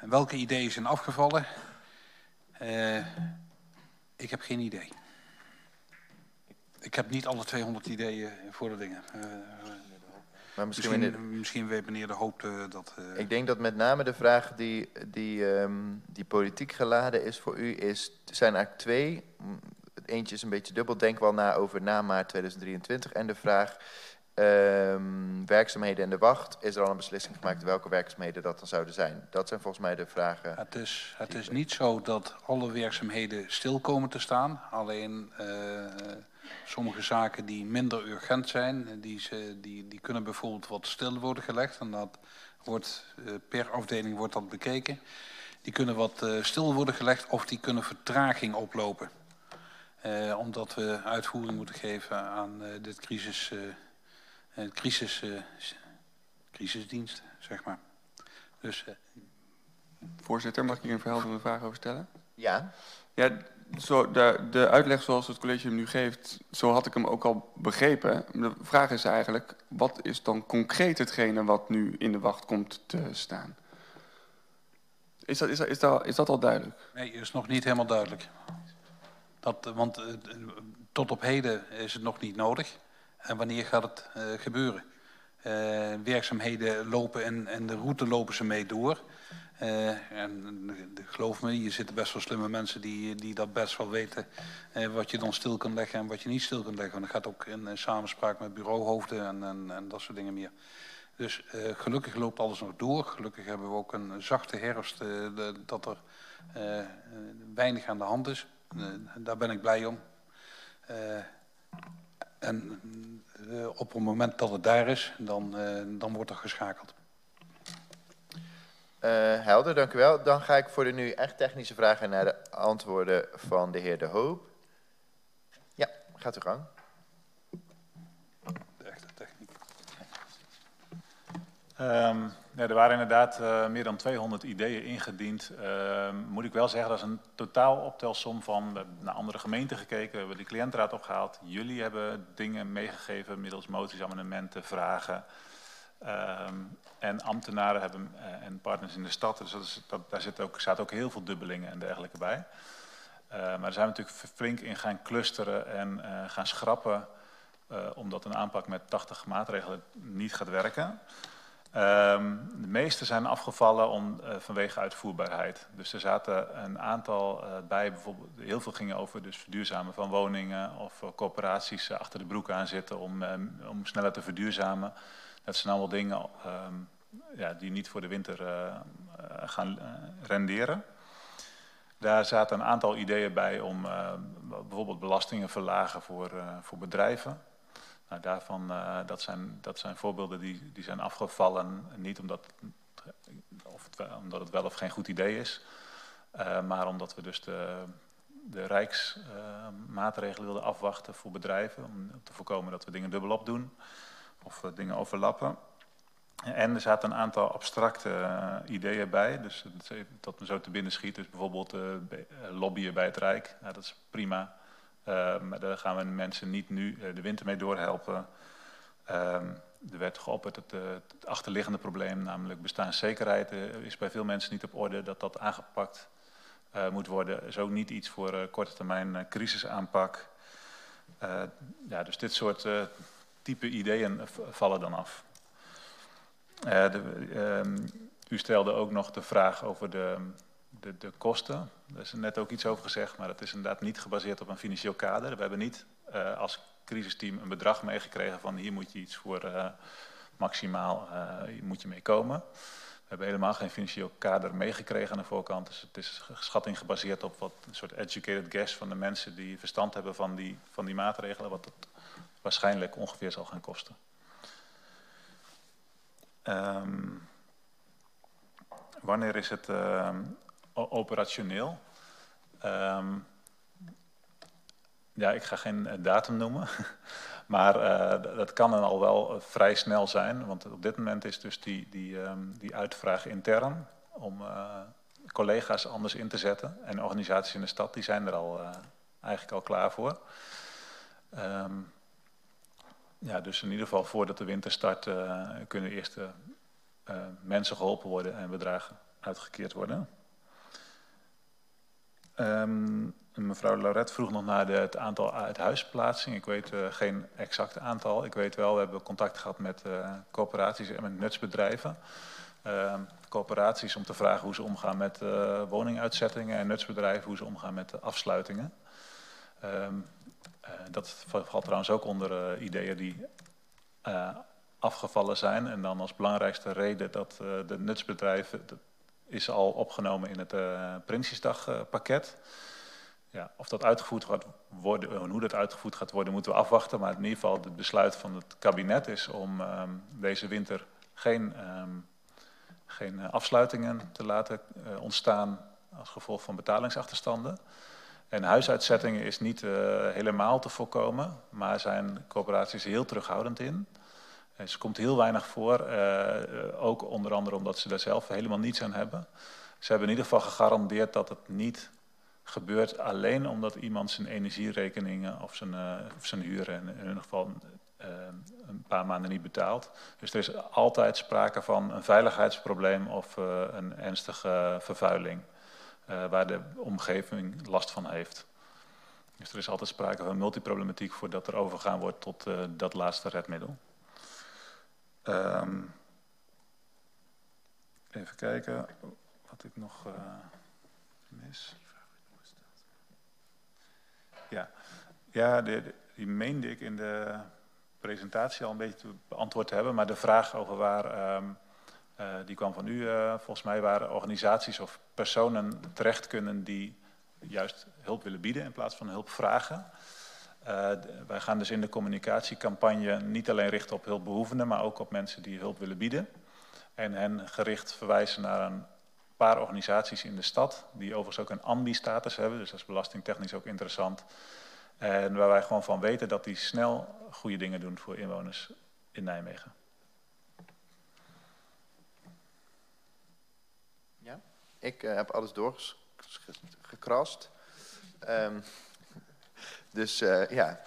Welke ideeën zijn afgevallen? Ik heb geen idee. Ik heb niet alle 200 ideeën voor de dingen. Maar misschien, misschien, misschien weet meneer De Hoop uh, dat... Uh... Ik denk dat met name de vraag die, die, um, die politiek geladen is voor u, is, er zijn eigenlijk twee. Eentje is een beetje dubbel, denk wel na over na maart 2023. En de vraag, um, werkzaamheden in de wacht, is er al een beslissing gemaakt welke werkzaamheden dat dan zouden zijn? Dat zijn volgens mij de vragen. Het is, het is niet zo dat alle werkzaamheden stil komen te staan. Alleen... Uh, Sommige zaken die minder urgent zijn, die, ze, die, die kunnen bijvoorbeeld wat stil worden gelegd. En dat wordt, eh, per afdeling wordt dat bekeken. Die kunnen wat uh, stil worden gelegd of die kunnen vertraging oplopen. Omdat we uitvoering moeten geven aan dit crisis, crisis, crisisdienst, zeg maar. Dus, Voorzitter, mag ik hier een verhelderende vraag over stellen? Ja. Ja, zo, de, de uitleg zoals het college hem nu geeft, zo had ik hem ook al begrepen. De vraag is eigenlijk, wat is dan concreet hetgene wat nu in de wacht komt te staan? Is dat, is dat, is dat, is dat al duidelijk? Nee, is nog niet helemaal duidelijk. Dat, want uh, tot op heden is het nog niet nodig. En wanneer gaat het uh, gebeuren? Uh, werkzaamheden lopen en, en de route lopen ze mee door. Uh, en geloof me, je zitten best wel slimme mensen die, die dat best wel weten wat je dan stil kunt leggen en wat je niet stil kunt leggen. En dat gaat ook in, samenspraak met bureauhoofden en, en, en, dat soort dingen meer. Dus gelukkig loopt alles nog door. Gelukkig hebben we ook een zachte herfst, dat er weinig aan de hand is. daar ben ik blij om. En op het moment dat het daar is, dan, dan wordt er geschakeld. Uh, helder, dank u wel. Dan ga ik voor de nu echt technische vragen naar de antwoorden van de heer De Hoop. Ja, gaat u gang. De echte techniek. Um, ja, er waren inderdaad uh, meer dan 200 ideeën ingediend. Uh, moet ik wel zeggen, dat is een totaal optelsom van... We hebben naar andere gemeenten gekeken, we hebben de cliëntenraad opgehaald. Jullie hebben dingen meegegeven middels moties, amendementen, vragen... Um, en ambtenaren hebben uh, en partners in de stad, dus dat daar zit ook, zaten ook heel veel dubbelingen en dergelijke bij. Maar daar zijn we natuurlijk flink in gaan clusteren en gaan schrappen, omdat een aanpak met 80 maatregelen niet gaat werken. Um, de meeste zijn afgevallen om, vanwege uitvoerbaarheid. Dus er zaten een aantal bij, bijvoorbeeld heel veel gingen over dus verduurzamen van woningen of coöperaties achter de broek aan zitten om, om sneller te verduurzamen. Dat zijn allemaal dingen um, ja, die niet voor de winter uh, gaan uh, renderen. Daar zaten een aantal ideeën bij om uh, bijvoorbeeld belastingen verlagen voor, voor bedrijven. Nou, daarvan, dat, zijn, dat zijn voorbeelden die, die zijn afgevallen, niet omdat, of het, omdat het wel of geen goed idee is, maar omdat we dus de, de rijksmaatregelen wilden afwachten voor bedrijven, om te voorkomen dat we dingen dubbelop doen of dingen overlappen. En er zaten een aantal abstracte ideeën bij, dus dat me zo te binnen schiet. Dus bijvoorbeeld lobbyen bij het Rijk, nou, dat is prima. Uh, maar daar gaan we mensen niet nu de winter mee doorhelpen. Ehm, er werd geopperd het, het, achterliggende probleem, namelijk bestaanszekerheid, is bij veel mensen niet op orde dat dat aangepakt moet worden. Is ook niet iets voor korte termijn crisisaanpak. ja, dus dit soort type ideeën vallen dan af. Um, u stelde ook nog de vraag over de, de, de, kosten. Daar is net ook iets over gezegd, maar dat is inderdaad niet gebaseerd op een financieel kader. We hebben niet uh, als crisisteam een bedrag meegekregen van hier moet je iets voor uh, maximaal moet je mee komen. We hebben helemaal geen financieel kader meegekregen aan de voorkant. Dus het is schatting gebaseerd op wat een soort educated guess van de mensen die verstand hebben van die, van die maatregelen, wat het waarschijnlijk ongeveer zal gaan kosten. Um, wanneer is het uh, operationeel? Um, ja, ik ga geen eh, datum noemen, maar uh, dat kan dan al wel vrij snel zijn, want op dit moment is dus die, die, um, die uitvraag intern om collega's anders in te zetten. En organisaties in de stad die zijn er al eigenlijk al klaar voor. Um, ja, dus in ieder geval voordat de winter start kunnen eerst mensen geholpen worden en bedragen uitgekeerd worden. Um, mevrouw Lauret vroeg nog naar de, het aantal uithuisplaatsingen. Ik weet uh, geen exact aantal. Ik weet wel, we hebben contact gehad met uh, coöperaties en met nutsbedrijven. Uh, coöperaties om te vragen hoe ze omgaan met woninguitzettingen en nutsbedrijven hoe ze omgaan met afsluitingen. Um, dat valt trouwens ook onder ideeën die afgevallen zijn. En dan als belangrijkste reden dat de nutsbedrijven is al opgenomen in het uh, Prinsjesdagpakket. Ja, of dat uitgevoerd gaat worden, en hoe dat uitgevoerd gaat worden, moeten we afwachten. Maar in ieder geval het besluit van het kabinet is om um, deze winter geen, um, geen afsluitingen te laten ontstaan als gevolg van betalingsachterstanden. En huisuitzettingen is niet helemaal te voorkomen, maar zijn coöperaties heel terughoudend in. En ze komt heel weinig voor, uh, ook onder andere omdat ze daar zelf helemaal niets aan hebben. Ze hebben in ieder geval gegarandeerd dat het niet gebeurt alleen omdat iemand zijn energierekeningen of zijn, uh, of zijn huren in, ieder geval een paar maanden niet betaalt. Dus er is altijd sprake van een veiligheidsprobleem of een ernstige vervuiling waar de omgeving last van heeft. Dus er is altijd sprake van multiproblematiek voordat er overgaan wordt tot dat laatste redmiddel. Um, even kijken wat ik nog uh, mis. Ja, ja de, die meende ik in de presentatie al een beetje beantwoord te hebben. Maar de vraag over waar, um, uh, die kwam van u uh, volgens mij, waar organisaties of personen terecht kunnen die juist hulp willen bieden in plaats van hulp vragen. Uh, wij gaan dus in de communicatiecampagne niet alleen richten op hulpbehoevenden, maar ook op mensen die hulp willen bieden. En hen gericht verwijzen naar een paar organisaties in de stad, die overigens ook een ambi-status hebben, dus dat is belastingtechnisch ook interessant. En waar wij gewoon van weten dat die snel goede dingen doen voor inwoners in Nijmegen. Ja, ik uh, heb alles doorgekrast. Um, dus uh, ja,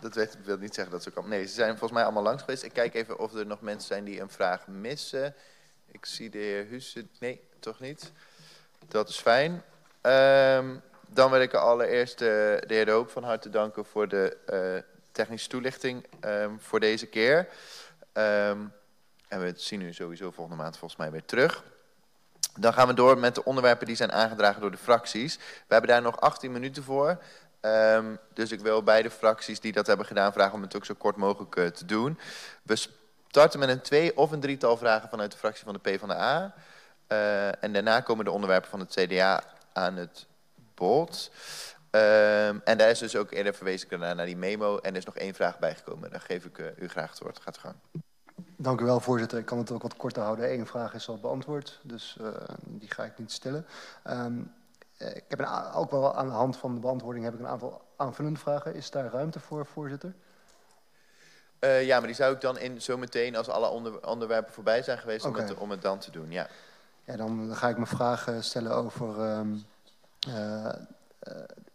dat weet, wil niet zeggen dat ze kan. Nee, ze zijn volgens mij allemaal langs geweest. Ik kijk even of er nog mensen zijn die een vraag missen. Ik zie de heer Husse. Nee, toch niet. Dat is fijn. Um, dan wil ik allereerst de, de heer De Hoop van harte danken voor de uh, technische toelichting um, voor deze keer. Um, en we zien u sowieso volgende maand volgens mij weer terug. Dan gaan we door met de onderwerpen die zijn aangedragen door de fracties. We hebben daar nog 18 minuten voor. Um, dus ik wil beide fracties die dat hebben gedaan vragen om het ook zo kort mogelijk uh, te doen. We starten met een twee of een drietal vragen vanuit de fractie van de PvdA. Uh, en daarna komen de onderwerpen van het CDA aan het bod. Um, en daar is dus ook eerder verwezen naar, die memo. En er is nog één vraag bijgekomen. Daar geef ik uh, u graag het woord. Gaat gang. Dank u wel, voorzitter. Ik kan het ook wat korter houden. Eén vraag is al beantwoord, dus uh, die ga ik niet stellen. Um, ik heb een, ook wel aan de hand van de beantwoording heb ik een aantal aanvullende vragen. Is daar ruimte voor, voorzitter? Uh, ja, maar die zou ik dan in zometeen, als alle onder, onderwerpen voorbij zijn geweest, okay. om, het, om het dan te doen. Ja. Ja, dan ga ik me vragen stellen over um, uh,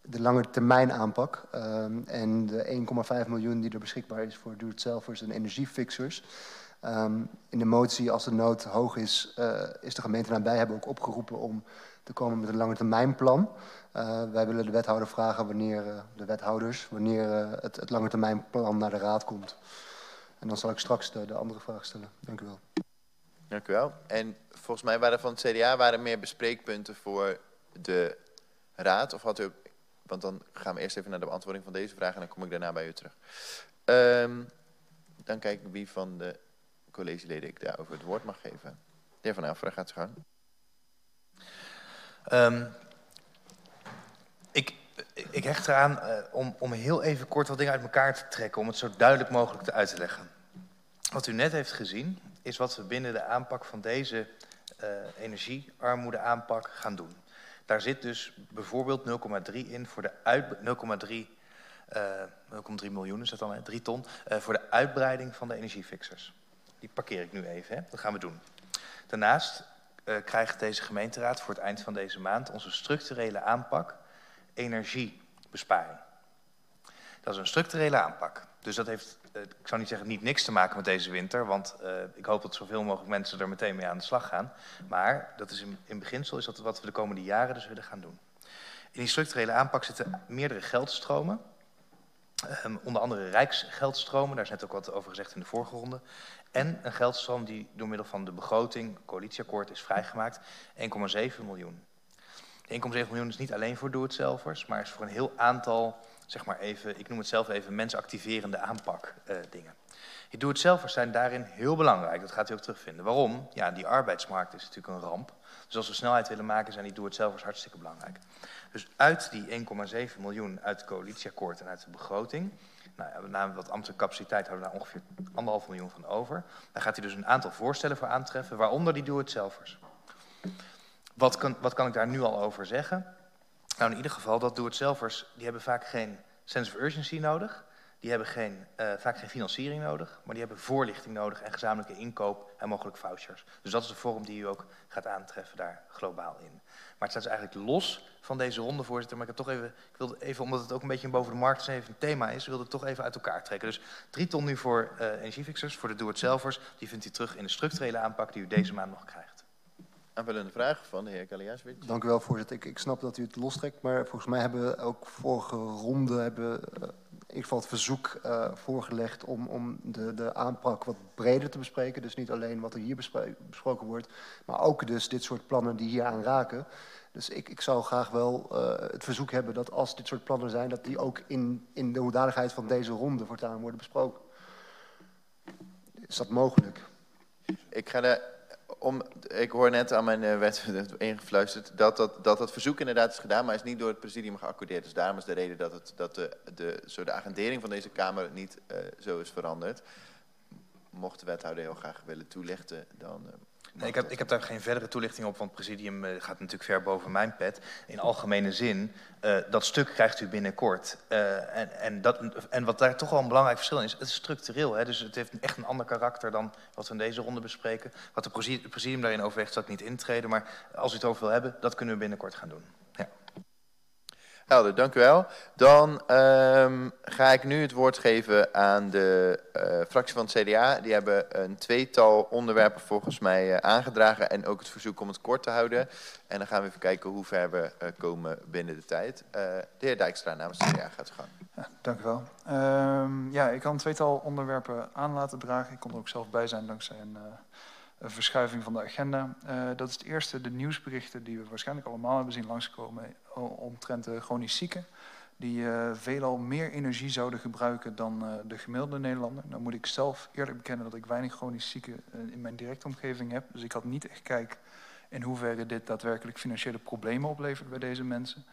de lange termijn aanpak. Um, en de 1,5 miljoen die er beschikbaar is voor do-it-selfers en energiefixers. Um, in de motie, als de nood hoog is, uh, is de gemeente nabij hebben ook opgeroepen om te komen met een lange termijnplan. Uh, wij willen de wethouder vragen wanneer, uh, de wethouders, wanneer het, het lange termijnplan naar de raad komt. En dan zal ik straks de, de andere vraag stellen. Dank u wel. Dank u wel. En volgens mij waren van het CDA waren meer bespreekpunten voor de raad. Of had u want dan gaan we eerst even naar de beantwoording van deze vraag en dan kom ik daarna bij u terug. Um, dan kijk ik wie van de collegeleden ik daarover het woord mag geven. De heer Van Elferen gaat zijn gang. Um, ik, ik hecht eraan uh, om, om heel even kort wat dingen uit elkaar te trekken, om het zo duidelijk mogelijk te uit te leggen. Wat u net heeft gezien, is wat we binnen de aanpak van deze uh, energiearmoede aanpak gaan doen. Daar zit dus bijvoorbeeld 0,3 in voor de uit 0,3 uh, 0,3 miljoen is dat dan, 3 ton, uh, voor de uitbreiding van de energiefixers. Die parkeer ik nu even, hè? dat gaan we doen. Daarnaast uh, krijgt deze gemeenteraad voor het eind van deze maand onze structurele aanpak energiebesparing. Dat is een structurele aanpak. Dus dat heeft, uh, ik zou niet zeggen niet niks te maken met deze winter, want uh, ik hoop dat zoveel mogelijk mensen er meteen mee aan de slag gaan. Maar dat is in, in beginsel is dat wat we de komende jaren dus willen gaan doen. In die structurele aanpak zitten meerdere geldstromen. Um, onder andere rijksgeldstromen, daar is net ook wat over gezegd in de vorige ronde. En een geldstroom die door middel van de begroting, coalitieakkoord, is vrijgemaakt, 1,7 miljoen. 1,7 miljoen is niet alleen voor doe-het-zelvers, maar is voor een heel aantal, zeg maar even, ik noem het zelf even, mensactiverende aanpak uh, dingen. Die doe-het-zelvers zijn daarin heel belangrijk, dat gaat u ook terugvinden. Waarom? Ja, die arbeidsmarkt is natuurlijk een ramp. Dus als we snelheid willen maken, zijn die doe-het-zelvers hartstikke belangrijk. Dus uit die 1,7 miljoen uit het coalitieakkoord en uit de begroting, nou namelijk wat ambtelijke capaciteit houden we daar ongeveer anderhalf miljoen van over. Daar gaat hij dus een aantal voorstellen voor aantreffen, waaronder die doe-het-zelvers. Wat kan, wat kan ik daar nu al over zeggen? Nou, in ieder geval, dat doe-het-zelvers, die hebben vaak geen sense of urgency nodig. Die hebben geen, uh, vaak geen financiering nodig, maar die hebben voorlichting nodig en gezamenlijke inkoop en mogelijk vouchers. Dus dat is de vorm die u ook gaat aantreffen daar globaal in. Maar het staat dus eigenlijk los van deze ronde, voorzitter. Maar ik heb toch even, ik wilde even, omdat het ook een beetje boven de markt even een thema is, wilde het toch even uit elkaar trekken. Dus drie ton nu voor uh, energiefixers, voor de do-it-zelvers. Die vindt u terug in de structurele aanpak die u deze maand nog krijgt. Aanvullende vraag van de heer Kaliaswit. Dank u wel, voorzitter. Ik, ik snap dat u het lostrekt, maar volgens mij hebben we ook vorige ronde hebben, uh, in ieder geval het verzoek uh, voorgelegd om, om de, de aanpak wat breder te bespreken. Dus niet alleen wat er hier besproken wordt, maar ook dus dit soort plannen die hier aan raken. Dus ik, ik zou graag wel uh, het verzoek hebben dat als dit soort plannen zijn, dat die ook in, in de hoedanigheid van deze ronde voortaan worden besproken. Is dat mogelijk? Ik ga er om, ik hoor net aan mijn uh, wet ingefluisterd dat dat, dat dat verzoek inderdaad is gedaan, maar is niet door het presidium geaccordeerd. Dus daarom is de reden dat, het, dat de, de, zo de agendering van deze Kamer niet uh, zo is veranderd. Mocht de wethouder heel graag willen toelichten, dan... Uh, Nee, ik, heb, ik heb daar geen verdere toelichting op, want het presidium uh, gaat natuurlijk ver boven mijn pet. In algemene zin, uh, dat stuk krijgt u binnenkort. Uh, en, en, dat, en wat daar toch wel een belangrijk verschil in is, het is structureel. Hè, dus het heeft echt een ander karakter dan wat we in deze ronde bespreken. Wat presidium, presidium daarin overweegt, zal ik niet intreden. Maar als u het over wil hebben, dat kunnen we binnenkort gaan doen. Helder, dank u wel. Dan um, ga ik nu het woord geven aan de uh, fractie van het CDA. Die hebben een tweetal onderwerpen volgens mij uh, aangedragen en ook het verzoek om het kort te houden. En dan gaan we even kijken hoe ver we uh, komen binnen de tijd. de heer Dijkstra namens het CDA gaat gang. Ja, dank u wel. Um, ja, ik kan een tweetal onderwerpen aan laten dragen. Ik kon er ook zelf bij zijn dankzij een een verschuiving van de agenda. Uh, dat is het eerste, de nieuwsberichten die we waarschijnlijk allemaal hebben zien langskomen omtrent de chronisch zieken. Die uh, veelal meer energie zouden gebruiken dan de gemiddelde Nederlander. Nou moet ik zelf eerlijk bekennen dat ik weinig chronisch zieken in mijn directe omgeving heb. Dus ik had niet echt kijk in hoeverre dit daadwerkelijk financiële problemen oplevert bij deze mensen.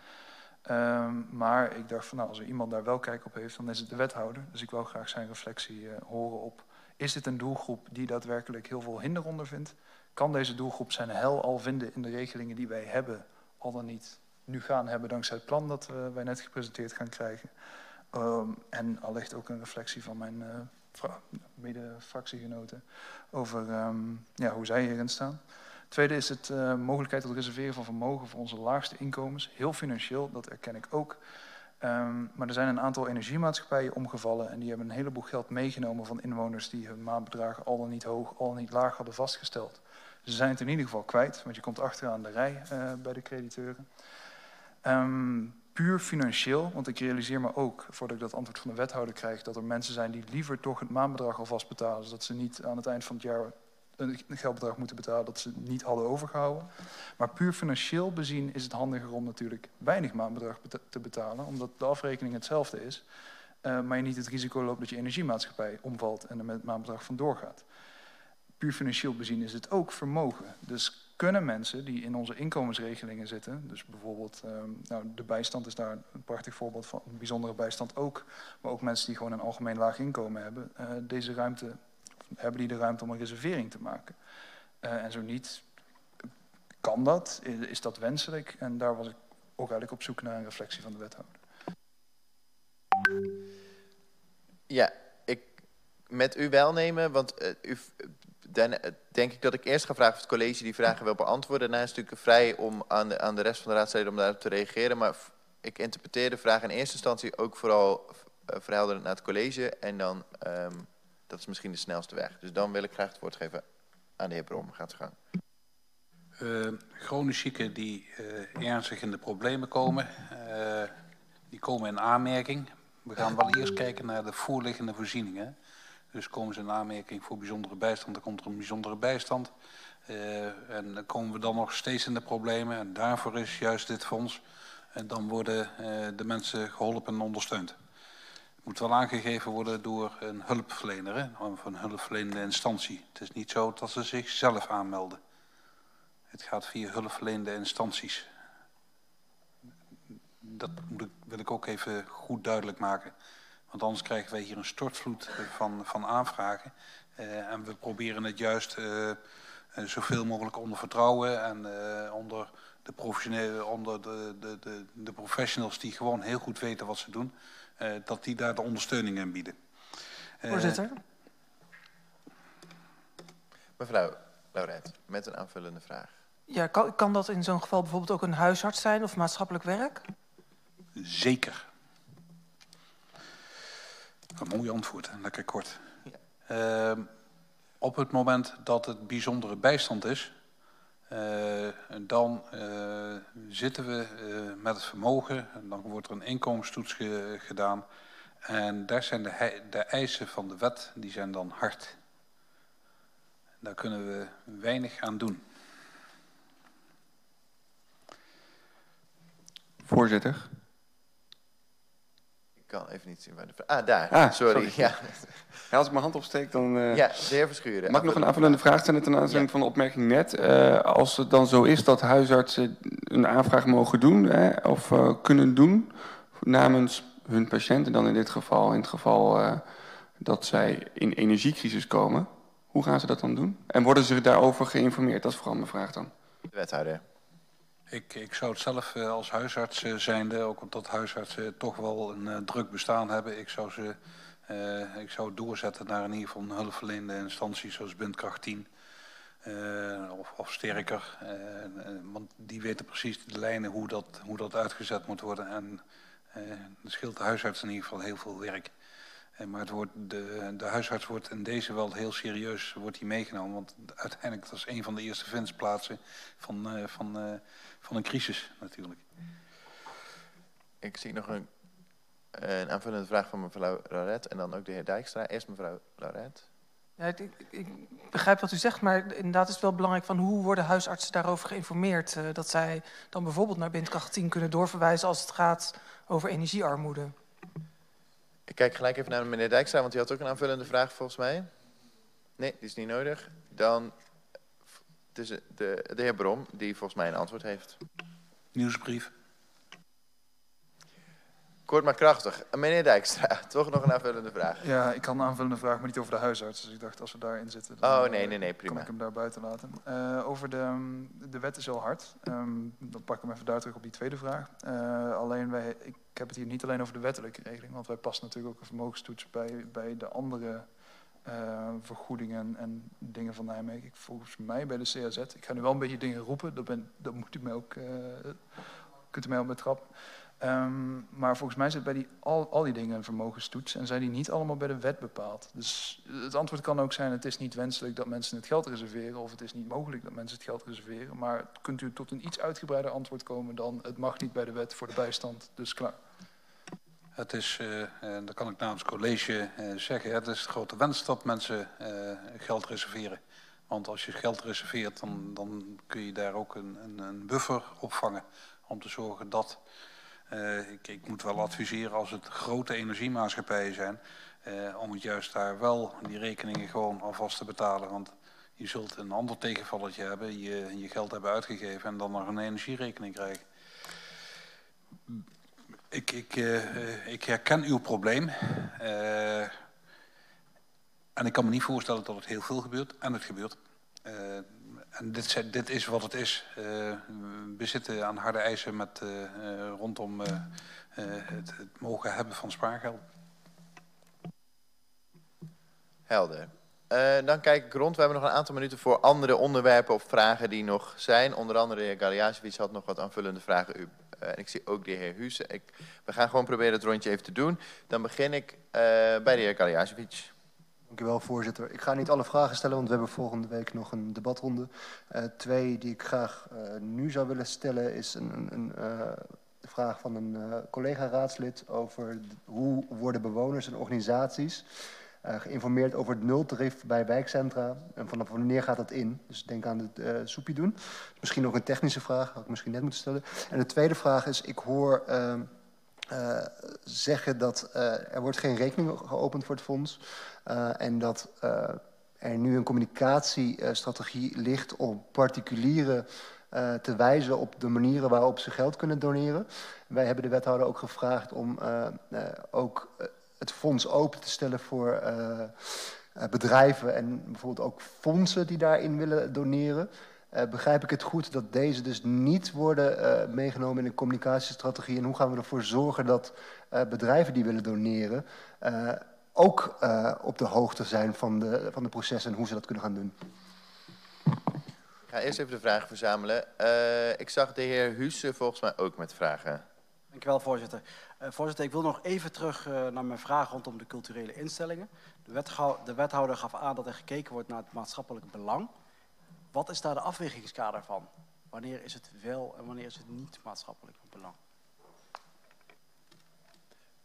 Um, maar ik dacht van nou, als er iemand daar wel kijk op heeft, dan is het de wethouder. Dus ik wil graag zijn reflectie horen op is dit een doelgroep die daadwerkelijk heel veel hinder ondervindt? Kan deze doelgroep zijn hel al vinden in de regelingen die wij hebben, al dan niet nu gaan hebben dankzij het plan dat uh, wij net gepresenteerd gaan krijgen? Um, en allicht ook een reflectie van mijn uh, mede-fractiegenoten over um, ja, hoe zij hierin staan. Tweede is het uh, mogelijkheid tot reserveren van vermogen voor onze laagste inkomens. Heel financieel, dat erken ik ook. Um, maar er zijn een aantal energiemaatschappijen omgevallen en die hebben een heleboel geld meegenomen van inwoners die hun maandbedragen al dan niet hoog, al dan niet laag hadden vastgesteld. Ze zijn het in ieder geval kwijt, want je komt achteraan de rij uh, bij de crediteuren. Um, puur financieel, want ik realiseer me ook, voordat ik dat antwoord van de wethouder krijg, dat er mensen zijn die liever toch het maandbedrag alvast betalen, zodat ze niet aan het eind van het jaar een geldbedrag moeten betalen dat ze niet hadden overgehouden. Maar puur financieel bezien is het handiger om natuurlijk weinig maandbedrag te betalen, omdat de afrekening hetzelfde is, uh, maar je niet het risico loopt dat je energiemaatschappij omvalt en er met maandbedrag vandoor gaat. Puur financieel bezien is het ook vermogen. Dus kunnen mensen die in onze inkomensregelingen zitten, dus bijvoorbeeld, um, nou, de bijstand is daar een prachtig voorbeeld van, een bijzondere bijstand ook, maar ook mensen die gewoon een algemeen laag inkomen hebben, uh, deze ruimte hebben die de ruimte om een reservering te maken? Uh, en zo niet, kan dat? Is dat wenselijk? En daar was ik ook eigenlijk op zoek naar een reflectie van de wethouder. Ja, ik met u welnemen, want uh, u, eh, denk ik dat ik eerst ga vragen of het college die vragen wil beantwoorden. Daarna is het natuurlijk vrij om aan de, aan de rest van de raadsleden om daarop te reageren. Maar ik interpreteer de vraag in eerste instantie ook vooral verhelderend naar het college. En dan, ehm, dat is misschien de snelste weg. Dus dan wil ik graag het woord geven aan de heer Brom. Gaat gang. Uh, chronisch zieken die uh, ernstig in de problemen komen, uh, die komen in aanmerking. We gaan wel eerst kijken naar de voorliggende voorzieningen. Dus komen ze in aanmerking voor bijzondere bijstand, dan komt er een bijzondere bijstand. En dan komen we dan nog steeds in de problemen. En daarvoor is juist dit fonds. En dan worden de mensen geholpen en ondersteund. Moet wel aangegeven worden door een hulpverlener, hè, of een hulpverlenende instantie. Het is niet zo dat ze zichzelf aanmelden. Het gaat via hulpverlenende instanties. Dat moet ik, wil ik ook even goed duidelijk maken. Want anders krijgen wij hier een stortvloed van, van aanvragen. Uh, en we proberen het juist uh, zoveel mogelijk onder vertrouwen en uh, onder, de, professionele, onder de, de, de, de professionals die gewoon heel goed weten wat ze doen, dat die daar de ondersteuning in bieden. Voorzitter. Mevrouw Lauret, met een aanvullende vraag. Ja, kan, kan dat in zo'n geval bijvoorbeeld ook een huisarts zijn of maatschappelijk werk? Zeker. Een mooi antwoord, lekker kort. Ja. Uh, op het moment dat het bijzondere bijstand is, dan uh, zitten we met het vermogen en dan wordt er een inkomenstoets ge gedaan. En daar zijn de, de eisen van de wet, die zijn dan hard. Daar kunnen we weinig aan doen. Voorzitter. Ik kan even niet zien waar de vraag... Ah, daar. Ah, sorry. sorry. Ja. ja, als ik mijn hand opsteek, dan... Uh... Ja, de heer Verschuren. Mag ik nog een aanvullende vraag stellen ten aanzien ja. van de opmerking net? Uh, als het dan zo is dat huisartsen een aanvraag mogen doen, hè, of uh, kunnen doen, namens hun patiënten, dan in dit geval, in het geval dat zij in energiecrisis komen, hoe gaan ze dat dan doen? En worden ze daarover geïnformeerd? Dat is vooral mijn vraag dan. De wethouder. Ik, ik zou het zelf uh, als huisarts uh, zijnde, ook omdat huisartsen toch wel een uh, druk bestaan hebben, ik zou ze ik zou doorzetten naar in ieder geval een hulpverlenende instantie zoals Bindkracht 10 of, sterker. want die weten precies de lijnen hoe dat, hoe dat uitgezet moet worden. En dat scheelt de huisarts in ieder geval heel veel werk. Maar het wordt, de, de huisarts wordt in deze wel heel serieus wordt die meegenomen. Want uiteindelijk dat is een van de eerste vindplaatsen van, uh, van, uh, van een crisis natuurlijk. Ik zie nog een, een aanvullende vraag van mevrouw Lauret en dan ook de heer Dijkstra. Eerst mevrouw Lauret. Ja, ik, ik, ik, begrijp wat u zegt, maar inderdaad is het wel belangrijk van hoe worden huisartsen daarover geïnformeerd. Uh, dat zij dan bijvoorbeeld naar Bindkracht 10 kunnen doorverwijzen als het gaat over energiearmoede. Ik kijk gelijk even naar meneer Dijkstra, want die had ook een aanvullende vraag volgens mij. Nee, die is niet nodig. Dan tussen de, de heer Brom, die volgens mij een antwoord heeft. Nieuwsbrief. Kort maar krachtig. Meneer Dijkstra, toch nog een aanvullende vraag? Ja, ik kan een aanvullende vraag, maar niet over de huisarts. Dus ik dacht, als we daarin zitten, dan oh, nee, nee, nee, prima. kan ik hem daar buiten laten. Uh, over de, de wet is heel hard. Um, dan pak ik hem even daar terug op die tweede vraag. Uh, alleen, wij, ik heb het hier niet alleen over de wettelijke regeling, want wij passen natuurlijk ook een vermogenstoets bij, bij de andere uh, vergoedingen en dingen van Nijmegen. Ik, volgens mij bij de CAZ. Ik ga nu wel een beetje dingen roepen, dat, ben, moet u mij ook, kunt u mij ook betrappen. Um, maar volgens mij zit bij die, al, al die dingen een vermogenstoets en zijn die niet allemaal bij de wet bepaald. Dus het antwoord kan ook zijn, het is niet wenselijk dat mensen het geld reserveren of het is niet mogelijk dat mensen het geld reserveren. Maar kunt u tot een iets uitgebreider antwoord komen dan het mag niet bij de wet voor de bijstand, dus klaar. Het is, en dat kan ik namens college uh, zeggen, het is de grote wens dat mensen geld reserveren. Want als je geld reserveert, dan, dan kun je daar ook een, een, een buffer opvangen om te zorgen dat... Ik, ik, moet wel adviseren als het grote energiemaatschappijen zijn, om het juist daar wel die rekeningen gewoon alvast te betalen. Want je zult een ander tegenvalletje hebben, je, je geld hebben uitgegeven en dan nog een energierekening krijgen. Ik, ik, uh, ik herken uw probleem. en ik kan me niet voorstellen dat het heel veel gebeurt. En het gebeurt. En dit, dit, is wat het is. We zitten aan harde eisen met, rondom het, het, mogen hebben van spaargeld. Helder. Dan kijk ik rond. We hebben nog een aantal minuten voor andere onderwerpen of vragen die nog zijn. Onder andere de heer Galiasevic had nog wat aanvullende vragen. U, uh, ik zie ook de heer Husse. Ik, we gaan gewoon proberen het rondje even te doen. Dan begin ik uh, bij de heer Galiasevic. Dank u wel, voorzitter. Ik ga niet alle vragen stellen, want we hebben volgende week nog een debatronde. twee die ik graag nu zou willen stellen is een, een, vraag van een collega-raadslid over hoe worden bewoners en organisaties geïnformeerd over het nultarief bij wijkcentra. En vanaf wanneer gaat dat in? Dus denk aan het uh, soepie doen. Misschien nog een technische vraag, had ik misschien net moeten stellen. En de tweede vraag is, ik hoor uh, zeggen dat er wordt geen rekening geopend voor het fonds. en dat er nu een communicatiestrategie ligt om particulieren uh, te wijzen op de manieren waarop ze geld kunnen doneren. Wij hebben de wethouder ook gevraagd om uh, uh, ook het fonds open te stellen voor uh, bedrijven en bijvoorbeeld ook fondsen die daarin willen doneren. Uh, begrijp ik het goed dat deze dus niet worden meegenomen in een communicatiestrategie? En hoe gaan we ervoor zorgen dat bedrijven die willen doneren ook op de hoogte zijn van de, van de processen en hoe ze dat kunnen gaan doen? Ik ga eerst even de vragen verzamelen. ik zag de heer Husse volgens mij ook met vragen. Dank u wel, voorzitter. Uh, voorzitter, ik wil nog even terug uh, naar mijn vraag rondom de culturele instellingen. De, de, wethouder gaf aan dat er gekeken wordt naar het maatschappelijk belang. Wat is daar de afwegingskader van? Wanneer is het wel en wanneer is het niet maatschappelijk belang?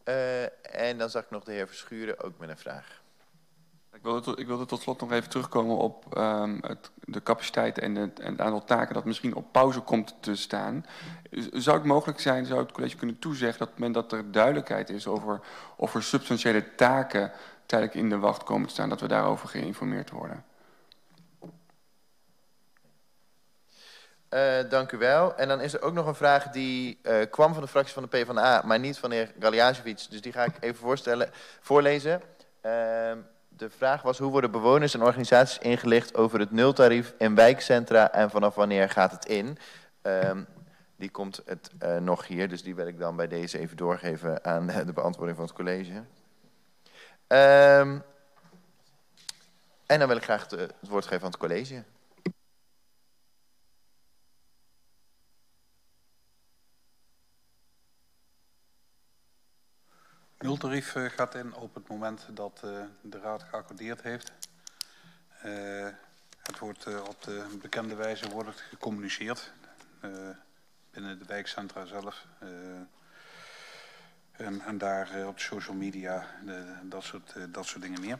Uh, en dan zag ik nog de heer Verschuren ook met een vraag. Ik wilde, tot, ik tot slot nog even terugkomen op um, het, de capaciteit en het, en het, aantal taken dat misschien op pauze komt te staan. Zou het mogelijk zijn, zou het college kunnen toezeggen dat men dat er duidelijkheid is over of er substantiële taken tijdelijk in de wacht komen te staan, dat we daarover geïnformeerd worden? Uh, dank u wel. En dan is er ook nog een vraag die uh, kwam van de fractie van de PvdA, maar niet van de heer Galiasevic. Dus die ga ik even voorstellen, voorlezen. Uh, de vraag was hoe worden bewoners en organisaties ingelicht over het nultarief in wijkcentra en vanaf wanneer gaat het in? Um, die komt het uh, nog hier, dus die wil ik dan bij deze even doorgeven aan de beantwoording van het college. Um, en dan wil ik graag het woord geven aan het college. Nultarief uh, gaat in op het moment dat uh, de Raad geaccordeerd heeft. Uh, het wordt op de bekende wijze wordt gecommuniceerd binnen de wijkcentra zelf. en, en, daar op social media, dat, soort, dat soort dingen meer.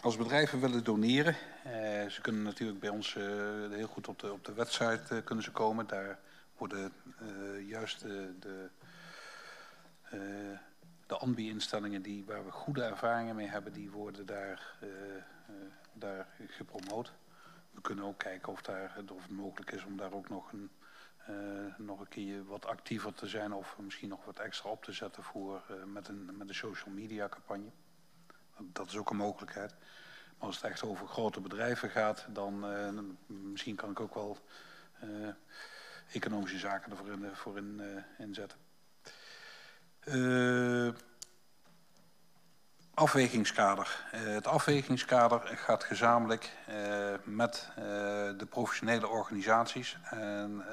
als bedrijven willen doneren, ze kunnen natuurlijk bij ons heel goed op de, op de website kunnen ze komen. Daar worden juist de de ANBI-instellingen die, waar we goede ervaringen mee hebben, die worden daar, uh, uh, daar gepromoot. We kunnen ook kijken of, daar, of het mogelijk is om daar ook nog een, nog een keer wat actiever te zijn of misschien nog wat extra op te zetten voor, met, een, met een social media campagne. Dat is ook een mogelijkheid. Maar als het echt over grote bedrijven gaat, dan misschien kan ik ook wel economische zaken ervoor in, voor in, inzetten. Uh, afwegingskader. Uh, het afwegingskader gaat gezamenlijk uh, met de professionele organisaties. En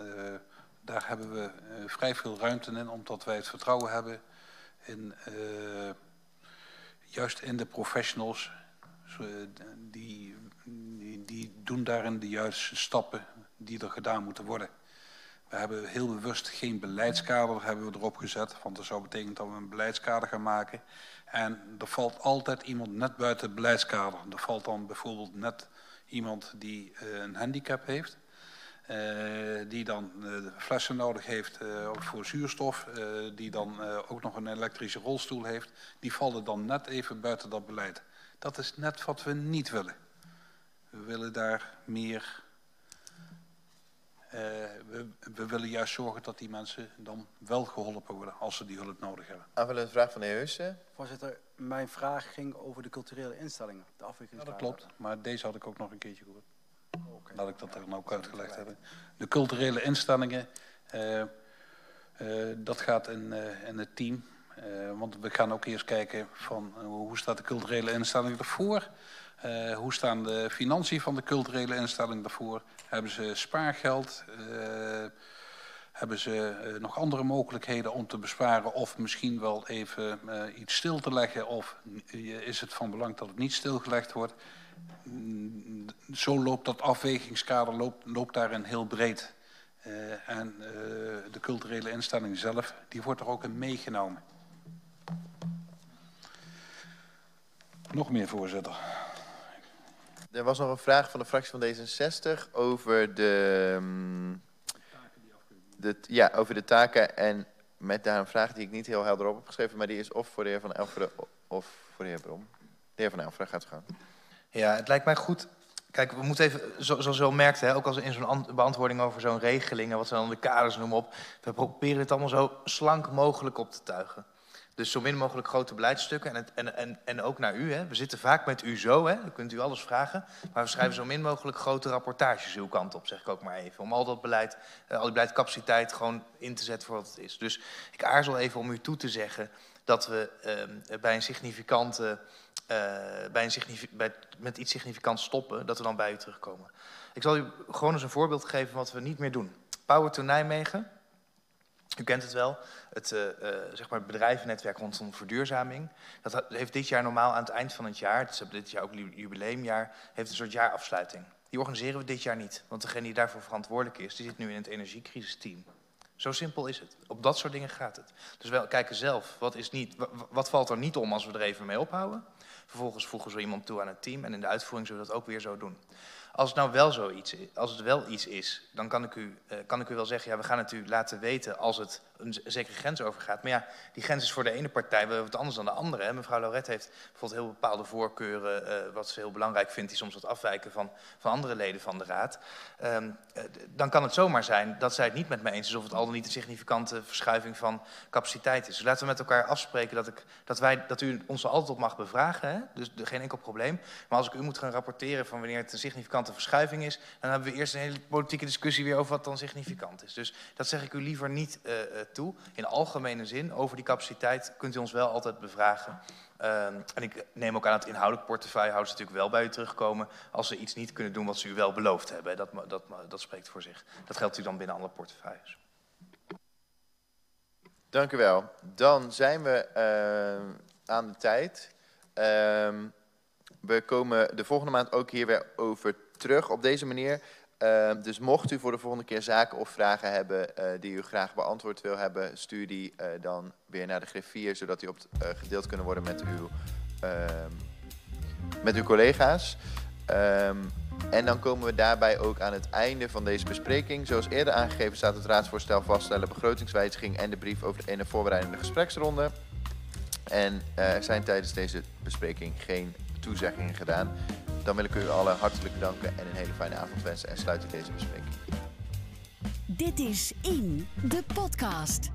daar hebben we vrij veel ruimte in, omdat wij het vertrouwen hebben in, juist in de professionals. Die, die, die doen daarin de juiste stappen die er gedaan moeten worden. We hebben heel bewust geen beleidskader hebben we erop gezet. Want dat zou betekenen dat we een beleidskader gaan maken. En er valt altijd iemand net buiten het beleidskader. Er valt dan bijvoorbeeld net iemand die uh, een handicap heeft. Uh, die dan uh, flessen nodig heeft voor zuurstof. die dan ook nog een elektrische rolstoel heeft. Die vallen dan net even buiten dat beleid. Dat is net wat we niet willen. We willen daar meer we, we, willen juist zorgen dat die mensen dan wel geholpen worden als ze die hulp nodig hebben. Aanvullende vraag van de heer Hussen. Voorzitter, mijn vraag ging over de culturele instellingen, de Ja, dat klopt, maar deze had ik ook nog een keertje gehoord. Okay. Laat ik dat er dan ook uitgelegd hebben. De culturele instellingen, uh, uh, dat gaat in, in het team. want we gaan ook eerst kijken van hoe staat de culturele instelling ervoor? Uh, hoe staan de financiën van de culturele instelling ervoor? Hebben ze spaargeld? Uh, hebben ze uh, nog andere mogelijkheden om te besparen of misschien wel even iets stil te leggen? Of is het van belang dat het niet stilgelegd wordt? Mm, zo loopt dat afwegingskader loopt daarin heel breed. en de culturele instelling zelf, die wordt er ook in meegenomen. Nog meer, voorzitter. Er was nog een vraag van de fractie van D66 over de, um, de, ja, over de taken. En met daar een vraag die ik niet heel helder op heb geschreven, maar die is of voor de heer Van Elferen of voor de heer Brom. De heer Van Elferen gaat gaan. Ja, het lijkt mij goed. Kijk, we moeten even, zoals u al merkte, hè, ook als in zo'n beantwoording over zo'n regeling en wat ze dan de kaders noemen op. We proberen het allemaal zo slank mogelijk op te tuigen. Dus zo min mogelijk grote beleidstukken. En, en, en, en ook naar u. Hè. We zitten vaak met u zo, hè. dan kunt u alles vragen. Maar we schrijven zo min mogelijk grote rapportages uw kant op, zeg ik ook maar even. Om al dat beleid, uh, al die beleidscapaciteit gewoon in te zetten voor wat het is. Dus ik aarzel even om u toe te zeggen dat we uh, bij een significante, uh, bij een signific met iets significants stoppen, dat we dan bij u terugkomen. Ik zal u gewoon eens een voorbeeld geven wat we niet meer doen. Power to Nijmegen u kent het wel, het, uh, uh, zeg maar bedrijvennetwerk rondom verduurzaming. Dat heeft dit jaar normaal aan het eind van het jaar, is dit jaar ook jubileumjaar, heeft een soort jaarafsluiting. Die organiseren we dit jaar niet, want degene die daarvoor verantwoordelijk is, die zit nu in het energiecrisisteam. Zo simpel is het. Op dat soort dingen gaat het. Dus we kijken zelf, wat, is niet, wat valt er niet om als we er even mee ophouden? Vervolgens voegen we iemand toe aan het team en in de uitvoering zullen we dat ook weer zo doen. Als het nou wel zoiets is, als het wel iets is, dan kan ik u, uh, kan ik u wel zeggen, ja, we gaan het u laten weten als het een zekere grens overgaat. Maar ja, die grens is voor de ene partij wel wat anders dan de andere. Hè. Mevrouw Lauret heeft bijvoorbeeld heel bepaalde voorkeuren, uh, wat ze heel belangrijk vindt, die soms wat afwijken van, van andere leden van de Raad. Um, uh, dan kan het zomaar zijn dat zij het niet met me eens is of het al dan niet een significante verschuiving van capaciteit is. Dus laten we met elkaar afspreken dat, ik, dat, wij, dat u ons er altijd op mag bevragen, hè. dus geen enkel probleem. Maar als ik u moet gaan rapporteren van wanneer het een significante verschuiving is, dan hebben we eerst een hele politieke discussie weer over wat dan significant is. Dus dat zeg ik u liever niet uh, toe. In algemene zin, over die capaciteit kunt u ons wel altijd bevragen. Uh, en ik neem ook aan dat inhoudelijk portefeuillehouders natuurlijk wel bij u terugkomen als ze iets niet kunnen doen wat ze u wel beloofd hebben. Dat, dat, dat spreekt voor zich. Dat geldt u dan binnen alle portefeuilles. Dank u wel. Dan zijn we uh, aan de tijd. Uh, we komen de volgende maand ook hier weer over terug op deze manier. Uh, dus mocht u voor de volgende keer zaken of vragen hebben uh, die u graag beantwoord wil hebben, stuur die uh, dan weer naar de griffier, zodat die op gedeeld kunnen worden met uw, ehm, met uw collega's. Um, en dan komen we daarbij ook aan het einde van deze bespreking. Zoals eerder aangegeven staat het raadsvoorstel vaststellen begrotingswijziging en de brief over de ene voorbereidende gespreksronde. En er zijn tijdens deze bespreking geen toezeggingen gedaan. Dan wil ik u allen hartelijk bedanken en een hele fijne avond wensen en sluit ik deze bespreking. Dit is In, de podcast.